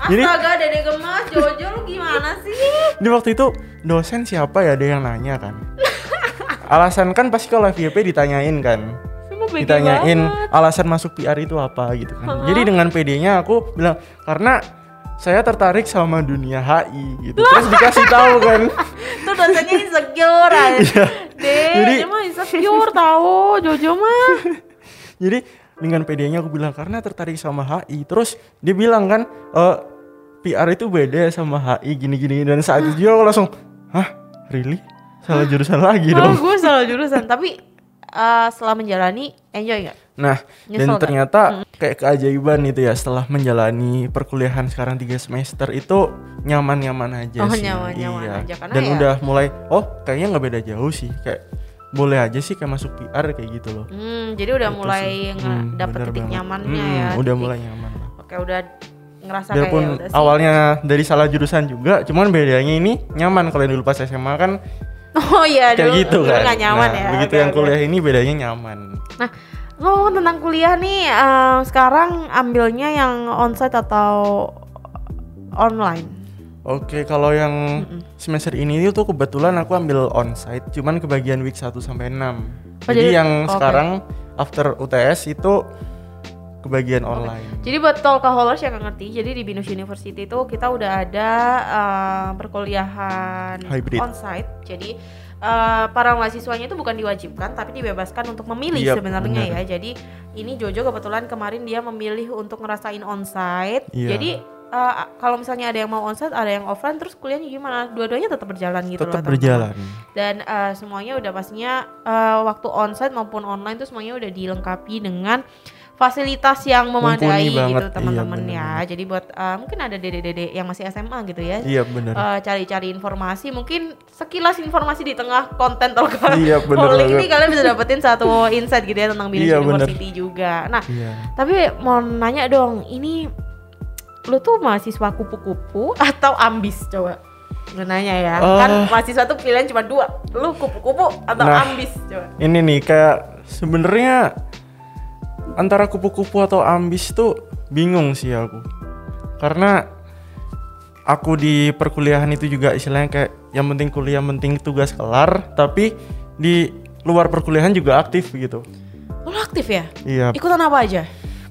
Speaker 2: Jadi-
Speaker 1: Astaga, Dede Gemas, Jojo lu gimana sih?
Speaker 2: di waktu itu dosen siapa ya ada yang nanya kan alasan kan pasti kalau FYP ditanyain kan ditanyain
Speaker 1: banget.
Speaker 2: alasan masuk PR itu apa gitu kan. Jadi dengan PD-nya aku bilang karena saya tertarik sama dunia HI gitu. Terus dikasih tahu kan.
Speaker 1: Tuh dosennya insecure.
Speaker 2: Iya.
Speaker 1: Deh,
Speaker 2: Jadi-
Speaker 1: dia mah insecure tahu Jojo mah.
Speaker 2: Jadi dengan PD-nya aku bilang karena tertarik sama HI. Terus dia bilang kan eh PR itu beda sama HI gini-gini dan saat itu juga aku langsung hah really salah jurusan lagi
Speaker 1: Oh,
Speaker 2: dong.
Speaker 1: gue salah jurusan, tapi eh, setelah menjalani enjoy nggak?
Speaker 2: Nah,
Speaker 1: Nyesel
Speaker 2: dan ternyata kayak keajaiban itu ya setelah menjalani perkuliahan sekarang tiga semester itu nyaman-nyaman aja
Speaker 1: Oh,
Speaker 2: sih.
Speaker 1: nyaman-nyaman
Speaker 2: Iya.
Speaker 1: aja, karena
Speaker 2: Dan
Speaker 1: ya-
Speaker 2: udah mulai oh kayaknya nggak beda jauh sih kayak boleh aja sih kayak masuk PR kayak gitu loh.
Speaker 1: Hmm, jadi udah
Speaker 2: Itu
Speaker 1: mulai
Speaker 2: sih. Hmm,
Speaker 1: dapet titik
Speaker 2: banget.
Speaker 1: nyamannya
Speaker 2: Hmm,
Speaker 1: ya.
Speaker 2: Udah
Speaker 1: titik-
Speaker 2: mulai nyaman.
Speaker 1: Oke, udah ngerasa
Speaker 2: Biarpun
Speaker 1: kayak udah sih.
Speaker 2: awalnya dari salah jurusan juga, cuman bedanya ini nyaman kalau yang dulu pas SMA kan
Speaker 1: Oh iya,
Speaker 2: kayak
Speaker 1: dulu,
Speaker 2: gitu
Speaker 1: dulu
Speaker 2: kan.
Speaker 1: nggak nyaman
Speaker 2: Nah,
Speaker 1: ya.
Speaker 2: Begitu
Speaker 1: Oke,
Speaker 2: yang
Speaker 1: oke.
Speaker 2: kuliah ini bedanya nyaman.
Speaker 1: Nah, ngomong tentang kuliah nih, eh, sekarang ambilnya yang onsite atau online?
Speaker 2: Oke, kalau yang semester ini itu kebetulan aku ambil onsite, cuman kebagian week 1 sampai 6.
Speaker 1: Oh,
Speaker 2: jadi,
Speaker 1: jadi-
Speaker 2: yang
Speaker 1: oke.
Speaker 2: sekarang after UTS itu kebagian online.
Speaker 1: Jadi buat talkaholics yang nggak ngerti, jadi di Binus University itu kita udah ada eh, perkuliahan
Speaker 2: Hybrid.
Speaker 1: onsite. Jadi eh, para mahasiswanya itu bukan diwajibkan, tapi dibebaskan untuk memilih
Speaker 2: Yap,
Speaker 1: sebenarnya
Speaker 2: bener.
Speaker 1: ya. Jadi ini Jojo kebetulan kemarin dia memilih untuk ngerasain onsite.
Speaker 2: Iya.
Speaker 1: Jadi eh, kalau misalnya ada yang mau onsite, ada yang offline, terus kuliahnya gimana? Dua-duanya tetap berjalan gitu
Speaker 2: Tetap
Speaker 1: loh,
Speaker 2: berjalan.
Speaker 1: Dan eh, semuanya udah pastinya eh, waktu onsite maupun online tuh semuanya udah dilengkapi dengan fasilitas yang memadai gitu teman-teman
Speaker 2: iya,
Speaker 1: ya. Jadi buat eh, mungkin ada dede-dede yang masih SMA gitu ya.
Speaker 2: Iya benar.
Speaker 1: eh, cari-cari informasi mungkin sekilas informasi di tengah konten talk
Speaker 2: Iya, bener
Speaker 1: Holic ini kalian bisa dapetin satu insight gitu ya tentang Binus
Speaker 2: Iya, bener.
Speaker 1: University juga. Nah,
Speaker 2: Iya.
Speaker 1: tapi mau nanya dong, ini lu tuh mahasiswa kupu-kupu atau ambis coba? Gue nanya ya,
Speaker 2: Eh.
Speaker 1: kan mahasiswa tuh pilihan cuma dua, lu kupu-kupu atau
Speaker 2: Nah.
Speaker 1: ambis coba?
Speaker 2: Ini nih kayak sebenarnya antara kupu-kupu atau ambis tuh bingung sih aku. Karena aku di perkuliahan itu juga istilahnya kayak yang penting kuliah, yang penting tugas kelar, tapi di luar perkuliahan juga aktif gitu.
Speaker 1: Lu aktif ya?
Speaker 2: Iya.
Speaker 1: Ikutan apa aja?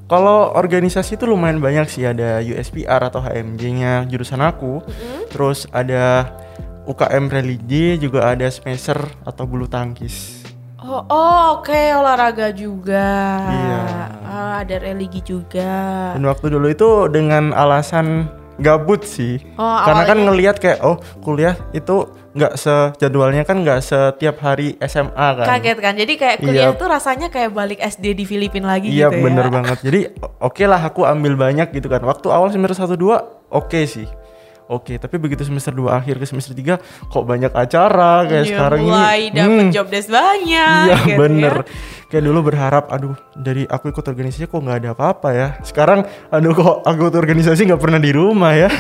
Speaker 2: Kalau organisasi itu lumayan banyak sih ada USPR atau HMJ-nya jurusan aku. Terus ada UKM religi juga ada semester atau bulu tangkis.
Speaker 1: Oh, oh oke olahraga juga.
Speaker 2: Iya.
Speaker 1: Ah, ada religi juga.
Speaker 2: Dan waktu dulu itu dengan alasan gabut sih.
Speaker 1: Oh,
Speaker 2: Karena kan
Speaker 1: awalnya-
Speaker 2: ngelihat kayak oh kuliah itu nggak sejadwalnya kan nggak setiap hari SMA kan.
Speaker 1: Kaget kan. Jadi kayak kuliah
Speaker 2: Iya.
Speaker 1: tuh rasanya kayak balik SD di Filipina lagi
Speaker 2: Iya
Speaker 1: gitu ya.
Speaker 2: bener banget. Jadi oke lah aku ambil banyak gitu kan. Waktu awal semester 1 2 oke sih. Oke, tapi begitu semester 2 akhir ke semester 3 kok banyak acara kayak
Speaker 1: Iya,
Speaker 2: sekarang
Speaker 1: mulai
Speaker 2: ini.
Speaker 1: dapet
Speaker 2: hmm,
Speaker 1: job desk banyak
Speaker 2: Iya
Speaker 1: gitu
Speaker 2: bener.
Speaker 1: ya.
Speaker 2: Kayak dulu berharap, aduh dari aku ikut organisasi kok nggak ada apa-apa ya. Sekarang, aduh kok aku ikut organisasi nggak pernah di rumah ya.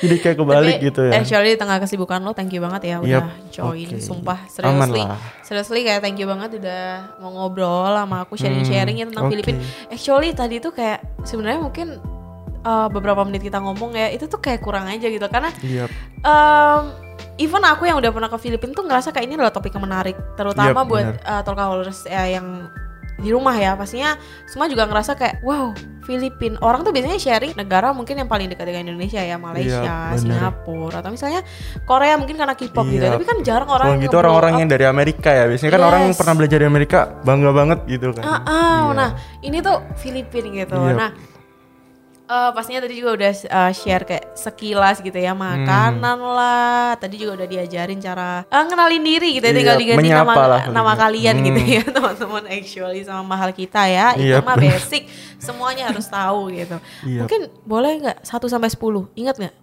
Speaker 2: Jadi kayak kebalik
Speaker 1: Tapi,
Speaker 2: gitu ya.
Speaker 1: Actually di tengah kesibukan lo, thank you banget ya udah
Speaker 2: Yap,
Speaker 1: join.
Speaker 2: oke.
Speaker 1: Sumpah, seriously. Seriously kayak thank you banget udah mau ngobrol sama aku sharing-sharing ya tentang
Speaker 2: oke.
Speaker 1: Filipina. Actually tadi tuh kayak sebenarnya mungkin uh, beberapa menit kita ngomong ya, itu tuh kayak kurang aja gitu karena
Speaker 2: Iya.
Speaker 1: um, even aku yang udah pernah ke Filipina tuh ngerasa kayak ini adalah topik yang menarik, terutama
Speaker 2: Yap,
Speaker 1: buat uh, talkaholics ya yang di rumah ya pastinya semua juga ngerasa kayak wow Filipina orang tuh biasanya sharing negara mungkin yang paling dekat dengan Indonesia ya Malaysia,
Speaker 2: benar.
Speaker 1: Singapura atau misalnya Korea mungkin karena K-pop gitu
Speaker 2: Iya.
Speaker 1: tapi kan jarang orang
Speaker 2: Kalau gitu orang-orang yang dari Amerika ya. Biasanya kan orang yang
Speaker 1: Yes.
Speaker 2: pernah belajar di Amerika bangga banget gitu kan.
Speaker 1: Ah, ah,
Speaker 2: Iya.
Speaker 1: nah ini tuh Filipina gitu.
Speaker 2: Iya.
Speaker 1: Nah, eh, pastinya tadi juga udah uh, share kayak sekilas gitu ya makanan lah. Tadi juga udah diajarin cara eh, ngenalin diri gitu ya,
Speaker 2: Iya,
Speaker 1: tinggal diganti nama
Speaker 2: lah
Speaker 1: nama kalian
Speaker 2: Hmm.
Speaker 1: gitu ya teman-teman. Actually sama mahal kita ya, itu
Speaker 2: Iya,
Speaker 1: mah basic. Semuanya harus tahu gitu.
Speaker 2: Iya.
Speaker 1: Mungkin boleh nggak 1 sampai 10? Ingat nggak?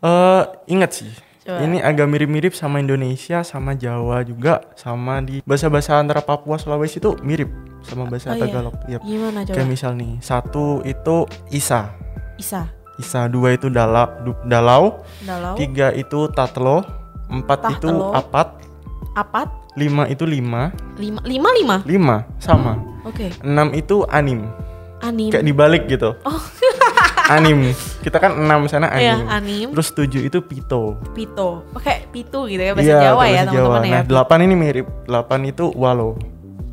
Speaker 2: Eh, ingat sih.
Speaker 1: Coba.
Speaker 2: Ini agak mirip-mirip sama Indonesia, sama Jawa juga, sama di bahasa-bahasa antara Papua Sulawesi itu mirip sama bahasa
Speaker 1: Oh, iya.
Speaker 2: Tagalog. Yap.
Speaker 1: Gimana coba?
Speaker 2: Kayak misal nih, satu itu Isa,
Speaker 1: Isa,
Speaker 2: Isa, dua itu dala, du- dalau,
Speaker 1: Dalau,
Speaker 2: tiga itu tatlo, empat itu
Speaker 1: Tatlo.
Speaker 2: apat,
Speaker 1: Apat,
Speaker 2: lima itu lima,
Speaker 1: lima, lima, lima.
Speaker 2: lima sama,
Speaker 1: Oke,
Speaker 2: enam itu anim,
Speaker 1: anim.
Speaker 2: kayak dibalik gitu. anim, kita kan enam sana
Speaker 1: Oh. Iya,
Speaker 2: anim.
Speaker 1: anim.
Speaker 2: Terus tujuh itu pito.
Speaker 1: Pito, pakai pitu gitu ya bahasa
Speaker 2: Iya,
Speaker 1: Jawa ya teman-teman ya.
Speaker 2: Nah, delapan ini mirip. Delapan itu walo.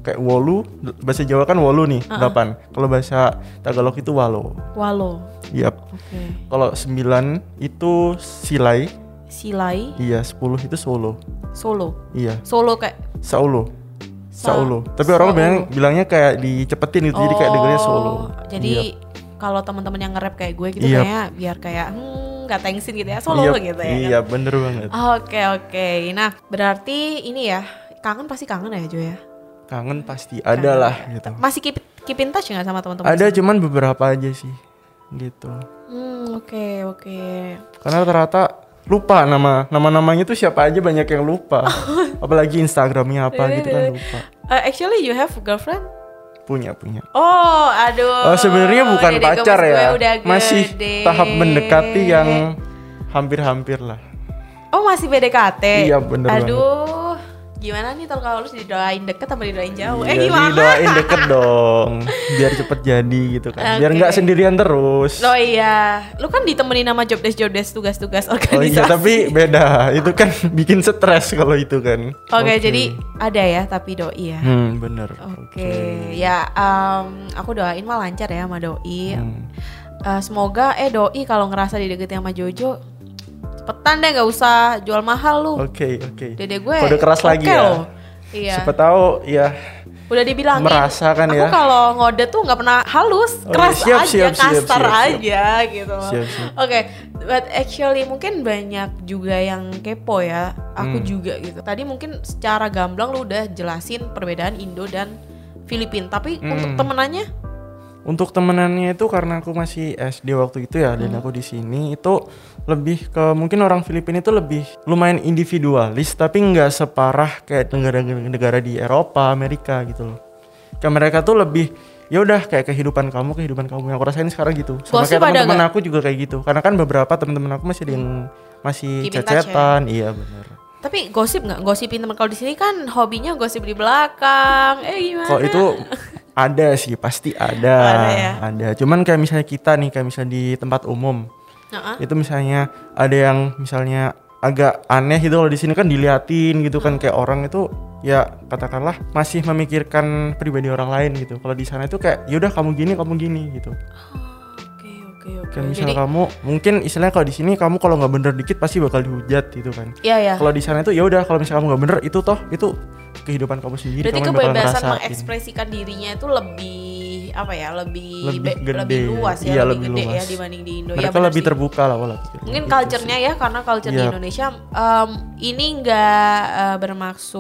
Speaker 2: Kayak wolu, bahasa Jawa kan wolu nih, delapan. Kalau bahasa Tagalog itu walo.
Speaker 1: Walo,
Speaker 2: Yap.
Speaker 1: oke.
Speaker 2: Kalau sembilan itu silai.
Speaker 1: Silai,
Speaker 2: Iya, sepuluh itu solo.
Speaker 1: Solo,
Speaker 2: Iya,
Speaker 1: Solo kayak
Speaker 2: saulo.
Speaker 1: Sa-
Speaker 2: Saulo. Tapi orang bilang bilangnya kayak dicepetin gitu, jadi kayak dengernya solo.
Speaker 1: Oh, Jadi kalau teman-teman yang nge-rap kayak gue gitu
Speaker 2: Yap.
Speaker 1: kayaknya biar kayak hmm nggak thanksin gitu ya solo
Speaker 2: Iya,
Speaker 1: gitu ya.
Speaker 2: Iya, bener banget.
Speaker 1: Oke oke. Nah berarti ini ya kangen pasti kangen ya Jo ya.
Speaker 2: Kangen pasti ada lah gitu.
Speaker 1: Masih keep, keep in touch nggak sama teman-teman?
Speaker 2: Ada cuman beberapa aja sih. Gitu.
Speaker 1: Hmm oke oke.
Speaker 2: Karena rata-rata lupa nama nama-namanya tuh siapa aja banyak yang lupa. Apalagi Instagramnya apa gitu kan lupa.
Speaker 1: Uh, actually you have girlfriend?
Speaker 2: Punya punya.
Speaker 1: Oh aduh.
Speaker 2: Oh sebenarnya bukan
Speaker 1: Dede
Speaker 2: pacar ya,
Speaker 1: udah
Speaker 2: masih tahap mendekati yang hampir-hampir lah.
Speaker 1: Oh masih PDKT?
Speaker 2: Iya, bener banget.
Speaker 1: Gimana nih kalau harus didoain deket sama didoain jauh? eh
Speaker 2: Iya,
Speaker 1: gimana?
Speaker 2: Doain deket dong, biar cepet jadi gitu kan. Biar
Speaker 1: Oke.
Speaker 2: nggak sendirian terus.
Speaker 1: Oh iya, lu kan ditemenin sama job desk job desk tugas-tugas
Speaker 2: Oh
Speaker 1: organisasi.
Speaker 2: iya tapi beda, itu kan bikin stres kalau itu kan.
Speaker 1: Oke, jadi ada ya tapi doi ya.
Speaker 2: Hmm bener.
Speaker 1: Oke, ya em, aku doain mah lancar ya sama doi.
Speaker 2: Hmm.
Speaker 1: Eh, semoga eh doi kalau ngerasa dideketin sama Jojo, cepetan deh nggak usah jual mahal lu.
Speaker 2: Oke oke.
Speaker 1: Dede gue
Speaker 2: Kode keras lagi
Speaker 1: oke
Speaker 2: ya.
Speaker 1: loh. Iya.
Speaker 2: Siapa tahu ya
Speaker 1: Udah dibilangin.
Speaker 2: merasa kan
Speaker 1: aku
Speaker 2: ya.
Speaker 1: kalau ngode tuh nggak pernah halus,
Speaker 2: Oh,
Speaker 1: keras
Speaker 2: siap,
Speaker 1: aja,
Speaker 2: siap,
Speaker 1: kasar
Speaker 2: siap, siap.
Speaker 1: aja gitu.
Speaker 2: Siap, siap.
Speaker 1: Oke, but actually mungkin banyak juga yang kepo ya. Aku
Speaker 2: Hmm.
Speaker 1: juga gitu. Tadi mungkin secara gamblang lu udah jelasin perbedaan Indo dan Filipina, tapi
Speaker 2: Hmm.
Speaker 1: untuk temenannya
Speaker 2: Untuk temenannya itu karena aku masih SD waktu itu ya dan aku di sini itu lebih ke mungkin orang Filipina itu lebih lumayan individualis tapi nggak separah kayak negara-negara di Eropa, Amerika gitu loh. Kayak mereka tuh lebih ya udah kayak kehidupan kamu, kehidupan kamu yang aku rasain sekarang gitu. Sama
Speaker 1: Gosip
Speaker 2: kayak teman-teman aku juga kayak gitu. Karena kan beberapa teman-teman aku masih ada yang masih
Speaker 1: Keep touch ya?
Speaker 2: cecetan, iya benar.
Speaker 1: tapi gosip nggak? Gosipin teman kalau di sini kan hobinya gosip di belakang. Eh gimana?
Speaker 2: Kalau itu ada sih, pasti ada.
Speaker 1: Ada ya?
Speaker 2: Ada. Cuman kayak misalnya kita nih, kayak misalnya di tempat umum,
Speaker 1: Nah,
Speaker 2: itu misalnya ada yang misalnya agak aneh gitu kalau di sini kan diliatin gitu kan kayak orang itu ya katakanlah masih memikirkan pribadi orang lain gitu. Kalau di sana itu kayak yaudah kamu gini, kamu gini gitu.
Speaker 1: Oke oke oke.
Speaker 2: Kayak misal
Speaker 1: Jadi
Speaker 2: kamu mungkin istilahnya kalau di sini kamu kalau nggak bener dikit pasti bakal dihujat gitu kan.
Speaker 1: iya ya.
Speaker 2: Kalau di sana itu ya udah kalau misalnya kamu nggak bener itu toh itu kehidupan kamu sendiri
Speaker 1: Berarti
Speaker 2: kamu
Speaker 1: kebebasan mengekspresikan dirinya itu lebih apa ya lebih
Speaker 2: Lebih
Speaker 1: be-
Speaker 2: gede.
Speaker 1: lebih luas ya
Speaker 2: Iya,
Speaker 1: lebih,
Speaker 2: lebih
Speaker 1: gede ya
Speaker 2: luas.
Speaker 1: dibanding di Indo ya
Speaker 2: mereka
Speaker 1: benar
Speaker 2: lebih
Speaker 1: sih.
Speaker 2: terbuka lah
Speaker 1: mungkin
Speaker 2: gitu
Speaker 1: culture-nya ya karena culture di
Speaker 2: Yap.
Speaker 1: Indonesia em, ini enggak eh, bermaksud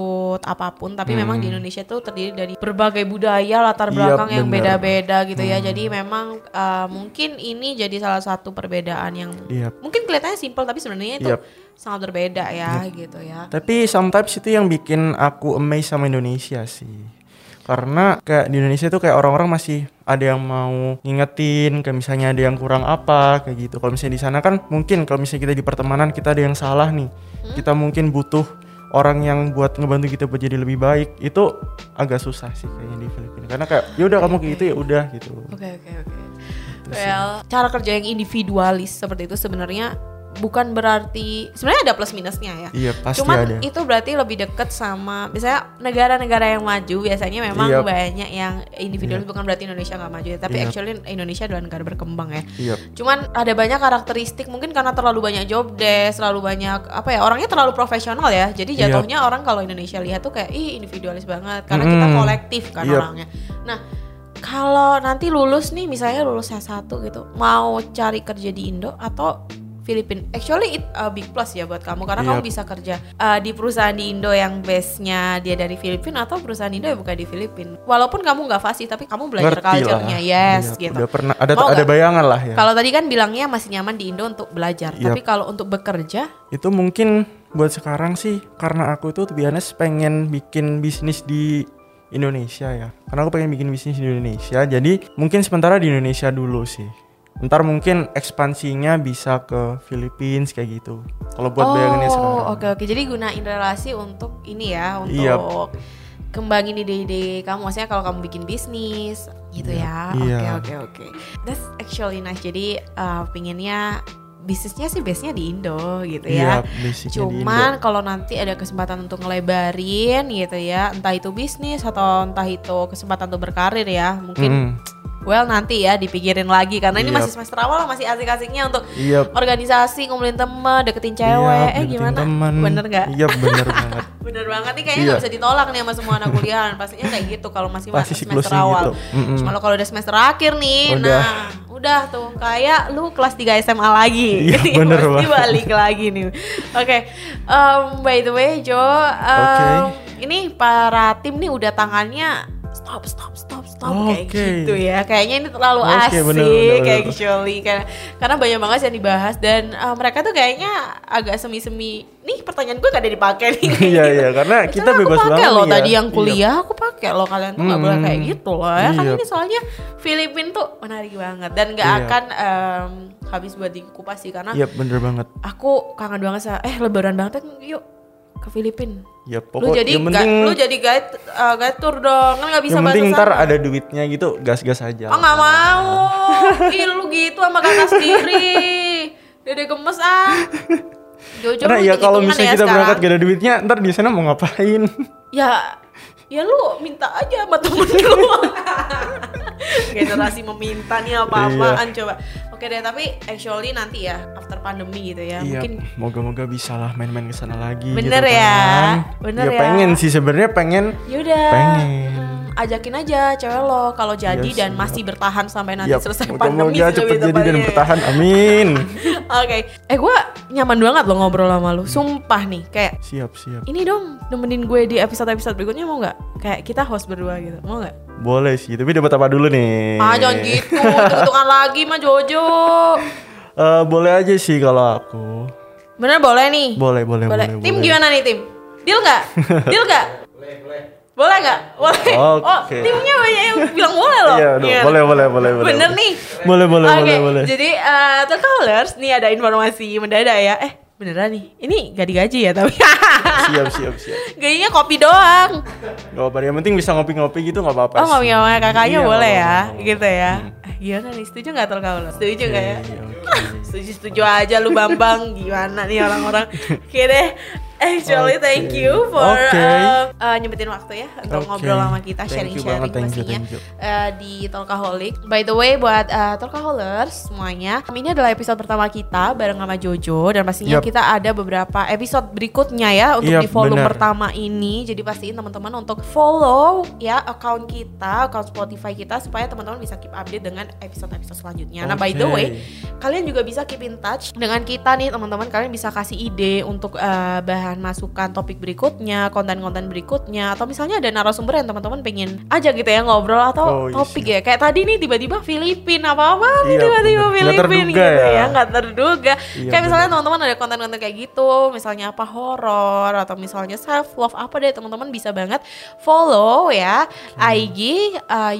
Speaker 1: apa pun tapi memang di Indonesia tuh terdiri dari berbagai budaya latar
Speaker 2: Yap,
Speaker 1: belakang yang
Speaker 2: bener.
Speaker 1: beda-beda gitu ya jadi memang eh, mungkin ini jadi salah satu perbedaan yang
Speaker 2: Yap.
Speaker 1: mungkin kelihatannya simpel tapi sebenarnya itu
Speaker 2: Yap.
Speaker 1: sangat berbeda ya gitu ya
Speaker 2: Tapi sometimes itu yang bikin aku amazed sama Indonesia sih. Karena kayak di Indonesia tuh kayak orang-orang masih ada yang mau ngingetin, kayak misalnya ada yang kurang apa, kayak gitu. Kalau misalnya di sana kan mungkin kalau misalnya kita di pertemanan kita ada yang salah nih. Kita mungkin butuh orang yang buat ngebantu kita buat jadi lebih baik. Itu agak susah sih kayaknya di Filipina. Karena kayak ya udah kamu kayak gitu ya udah gitu.
Speaker 1: Oke oke oke. Well, cara kerja yang individualis seperti itu sebenarnya bukan berarti sebenarnya ada plus minusnya ya.
Speaker 2: Iya, pasti
Speaker 1: Cuman
Speaker 2: ada.
Speaker 1: itu berarti lebih dekat sama misalnya negara-negara yang maju biasanya memang
Speaker 2: Yap.
Speaker 1: banyak yang individualis bukan berarti Indonesia nggak maju ya, tapi
Speaker 2: Yap.
Speaker 1: actually Indonesia adalah negara berkembang ya.
Speaker 2: Iya.
Speaker 1: Cuman ada banyak karakteristik mungkin karena terlalu banyak job desk, terlalu banyak apa ya orangnya terlalu profesional ya. Jadi jatuhnya orang kalau Indonesia lihat tuh kayak ih individualis banget karena kita
Speaker 2: Mm.
Speaker 1: kolektif kan
Speaker 2: Yap.
Speaker 1: orangnya. Nah kalau nanti lulus nih misalnya lulus S1 gitu mau cari kerja di Indo atau Filipina actually it a big plus ya buat kamu karena kamu
Speaker 2: Yap.
Speaker 1: bisa kerja uh, di perusahaan di Indo yang base-nya dia dari Filipina atau perusahaan Indo yang bukan di Filipina walaupun kamu nggak fasih tapi kamu belajar culture-nya yes
Speaker 2: Iya,
Speaker 1: gitu
Speaker 2: Udah pernah ada
Speaker 1: Mau
Speaker 2: ada
Speaker 1: nggak?
Speaker 2: bayangan lah ya.
Speaker 1: kalau tadi kan bilangnya masih nyaman di Indo untuk belajar
Speaker 2: Yap.
Speaker 1: tapi kalau untuk bekerja
Speaker 2: Itu mungkin buat sekarang sih karena aku tuh biasanya pengen bikin bisnis di Indonesia ya. Karena aku pengen bikin bisnis di Indonesia. Jadi mungkin sementara di Indonesia dulu sih. Ntar mungkin ekspansinya bisa ke Filipina kayak gitu. Kalau buat bayangannya sekarang.
Speaker 1: Oh, oke oke. Jadi gunain relasi untuk ini ya, untuk
Speaker 2: Iya.
Speaker 1: kembangin ide-ide kamu. Maksudnya kalau kamu bikin bisnis gitu ya. Oke
Speaker 2: Iya.
Speaker 1: oke oke. That's actually nice. Jadi uh, pinginnya bisnisnya sih base-nya di Indo gitu ya.
Speaker 2: Iya,
Speaker 1: Cuman kalau nanti ada kesempatan untuk ngelebarin gitu ya, entah itu bisnis atau entah itu kesempatan untuk berkarir ya, mungkin
Speaker 2: Mm,
Speaker 1: well nanti ya dipikirin lagi karena ini
Speaker 2: Yap.
Speaker 1: masih semester awal masih asik-asiknya untuk
Speaker 2: Iya.
Speaker 1: organisasi ngumpulin teman deketin cewek
Speaker 2: Iya,
Speaker 1: eh
Speaker 2: deketin
Speaker 1: gimana
Speaker 2: teman.
Speaker 1: bener gak
Speaker 2: Iya, bener banget.
Speaker 1: bener banget nih kayaknya
Speaker 2: Iya.
Speaker 1: nggak bisa ditolak nih sama semua anak kuliahan pastinya kayak gitu kalau masih
Speaker 2: Pasti
Speaker 1: semester awal
Speaker 2: gitu. Mm-mm.
Speaker 1: cuma kalau udah semester akhir nih
Speaker 2: Udah.
Speaker 1: nah udah tuh kayak lu kelas 3 SMA lagi
Speaker 2: Iya, bener
Speaker 1: pasti
Speaker 2: banget.
Speaker 1: balik lagi nih oke em, by the way Jo em,
Speaker 2: Oke.
Speaker 1: ini para tim nih udah tangannya stop stop stop stop kayak
Speaker 2: Oke.
Speaker 1: gitu ya kayaknya ini terlalu
Speaker 2: Oke,
Speaker 1: asik
Speaker 2: bener, bener,
Speaker 1: kayak
Speaker 2: bener.
Speaker 1: actually karena karena banyak banget yang dibahas dan uh, mereka tuh kayaknya agak semi-semi nih pertanyaan gue gak ada dipakai nih
Speaker 2: Iya, iya, karena kita
Speaker 1: Soalnya
Speaker 2: bebas
Speaker 1: pakai
Speaker 2: banget
Speaker 1: loh
Speaker 2: ya.
Speaker 1: tadi yang
Speaker 2: Iya.
Speaker 1: kuliah aku pakai loh kalian tuh nggak boleh
Speaker 2: Hmm.
Speaker 1: kayak gitu loh ya kan
Speaker 2: Iya.
Speaker 1: ini soalnya Filipin tuh menarik banget dan gak
Speaker 2: Iya.
Speaker 1: akan em, habis buat dikupas sih karena
Speaker 2: Iya, bener banget.
Speaker 1: aku kangen banget sama eh lebaran banget yuk ke Filipin
Speaker 2: Ya
Speaker 1: lu
Speaker 2: pokok
Speaker 1: jadi
Speaker 2: yang
Speaker 1: ga-
Speaker 2: penting
Speaker 1: lu jadi guide uh, guide tour dong kan nggak bisa
Speaker 2: yang penting ntar ada duitnya gitu gas-gas aja.
Speaker 1: Oh nggak mau. Ih lu gitu sama kakak sendiri. Dede gemes ah. Jojo
Speaker 2: Karena
Speaker 1: lu
Speaker 2: ya kalau misalnya
Speaker 1: ya
Speaker 2: kita berangkat
Speaker 1: sekarang.
Speaker 2: gak ada duitnya, ntar di sana mau ngapain?
Speaker 1: Ya ya lu minta aja sama temen lu. Generasi meminta nih apa-apaan coba. Oke deh tapi actually nanti ya after pandemi gitu ya.
Speaker 2: Iya,
Speaker 1: Mungkin
Speaker 2: moga-moga bisa lah main-main ke sana lagi.
Speaker 1: Bener
Speaker 2: gitu
Speaker 1: ya,
Speaker 2: kan.
Speaker 1: bener
Speaker 2: ya.
Speaker 1: ya.
Speaker 2: pengen sih sebenarnya pengen.
Speaker 1: yaudah.
Speaker 2: Pengen.
Speaker 1: Ajakin aja cewek lo kalau jadi
Speaker 2: Iya,
Speaker 1: dan masih bertahan sampai nanti
Speaker 2: Ya,
Speaker 1: selesai pandemi sih
Speaker 2: cepet
Speaker 1: lebih
Speaker 2: jadi dan bertahan. Amin.
Speaker 1: Oke, eh gue nyaman banget lo ngobrol sama lu, sumpah nih, kayak
Speaker 2: siap, siap.
Speaker 1: ini dong nemenin gue di episode-episode berikutnya mau nggak? Kayak kita host berdua gitu, mau nggak?
Speaker 2: Boleh sih, tapi dapat apa dulu nih?
Speaker 1: Ah jangan gitu, hitung-hitungan lagi mah Jojo.
Speaker 2: Eh, boleh aja sih kalau aku.
Speaker 1: Bener boleh nih?
Speaker 2: Boleh, boleh, boleh.
Speaker 1: Tim
Speaker 2: boleh.
Speaker 1: gimana nih tim? Deal nggak? Deal nggak? Boleh nggak? Boleh.
Speaker 2: Oke.
Speaker 1: Oh timnya banyak yang bilang boleh loh.
Speaker 2: Iya, aduh,
Speaker 1: Iya.
Speaker 2: boleh, boleh, boleh, boleh.
Speaker 1: Bener
Speaker 2: boleh.
Speaker 1: nih.
Speaker 2: Boleh, boleh,
Speaker 1: Oke,
Speaker 2: boleh, boleh.
Speaker 1: Jadi uh, The Colors nih ada informasi mendadak ya. Eh beneran nih, ini gak digaji ya tapi.
Speaker 2: Siap, siap, siap.
Speaker 1: Gajinya kopi doang.
Speaker 2: Gak apa-apa, yang penting bisa ngopi-ngopi gitu gak apa-apa
Speaker 1: Oh
Speaker 2: sih.
Speaker 1: punya kakaknya
Speaker 2: Iya,
Speaker 1: boleh ya, gitu ya.
Speaker 2: Hmm.
Speaker 1: Eh, Gimana nih, setuju tuh kamu? Setuju nggak ya?
Speaker 2: Oke, oke.
Speaker 1: Setuju setuju aja lu Bambang. Gimana nih orang-orang? Oke deh. Actually,
Speaker 2: Oke.
Speaker 1: thank you for
Speaker 2: Oke.
Speaker 1: uh, uh, nyempetin waktu ya untuk
Speaker 2: Oke.
Speaker 1: ngobrol sama kita, sharing-sharing pastinya uh, di Talkaholic. By the way, buat uh, Talkaholers semuanya, ini adalah episode pertama kita bareng sama Jojo dan pastinya
Speaker 2: Yup.
Speaker 1: kita ada beberapa episode berikutnya ya untuk
Speaker 2: Yup,
Speaker 1: di volume
Speaker 2: bener.
Speaker 1: pertama ini. Jadi pastiin teman-teman untuk follow ya account kita, account Spotify kita supaya teman-teman bisa keep update dengan episode-episode selanjutnya. Nah, by the way, kalian juga bisa keep in touch dengan kita nih teman-teman kalian bisa kasih ide untuk eh, bahan masukan topik berikutnya konten-konten berikutnya atau misalnya ada narasumber yang teman-teman pengen aja gitu ya ngobrol atau
Speaker 2: Oh, iya
Speaker 1: topik ya. Kayak tadi nih tiba-tiba Filipin apa apa nih
Speaker 2: Iya,
Speaker 1: tiba-tiba
Speaker 2: bener. Nggak
Speaker 1: Filipin
Speaker 2: terduga
Speaker 1: gitu ya.
Speaker 2: ya.
Speaker 1: nggak terduga.
Speaker 2: Iya,
Speaker 1: kayak misalnya teman-teman ada konten-konten kayak gitu misalnya apa horor atau misalnya self love apa deh teman-teman bisa banget follow ya IG uh,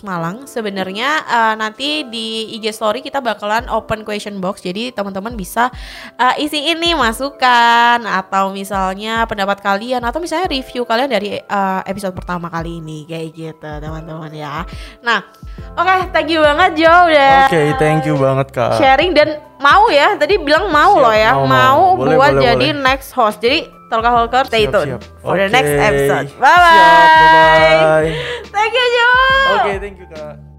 Speaker 1: Malang. Sebenarnya uh, nanti di IG story kita bakalan open question box jadi teman-teman bisa uh, isi ini masukan kalian atau misalnya pendapat kalian atau misalnya review kalian dari uh, episode pertama kali ini kayak gitu teman-teman ya. Nah, oke okay, thank you banget Jo udah.
Speaker 2: Oke, okay, thank you banget Kak.
Speaker 1: Sharing dan mau ya, tadi bilang mau
Speaker 2: siap,
Speaker 1: loh ya,
Speaker 2: mau,
Speaker 1: mau.
Speaker 2: mau boleh,
Speaker 1: buat
Speaker 2: boleh,
Speaker 1: jadi
Speaker 2: boleh.
Speaker 1: next host. Jadi Tolka Holker, stay
Speaker 2: siap,
Speaker 1: tuned
Speaker 2: siap.
Speaker 1: for okay.
Speaker 2: the
Speaker 1: next episode. Bye bye.
Speaker 2: Siap,
Speaker 1: bye, -bye.
Speaker 2: Thank you Jo. Oke, okay, thank you Kak.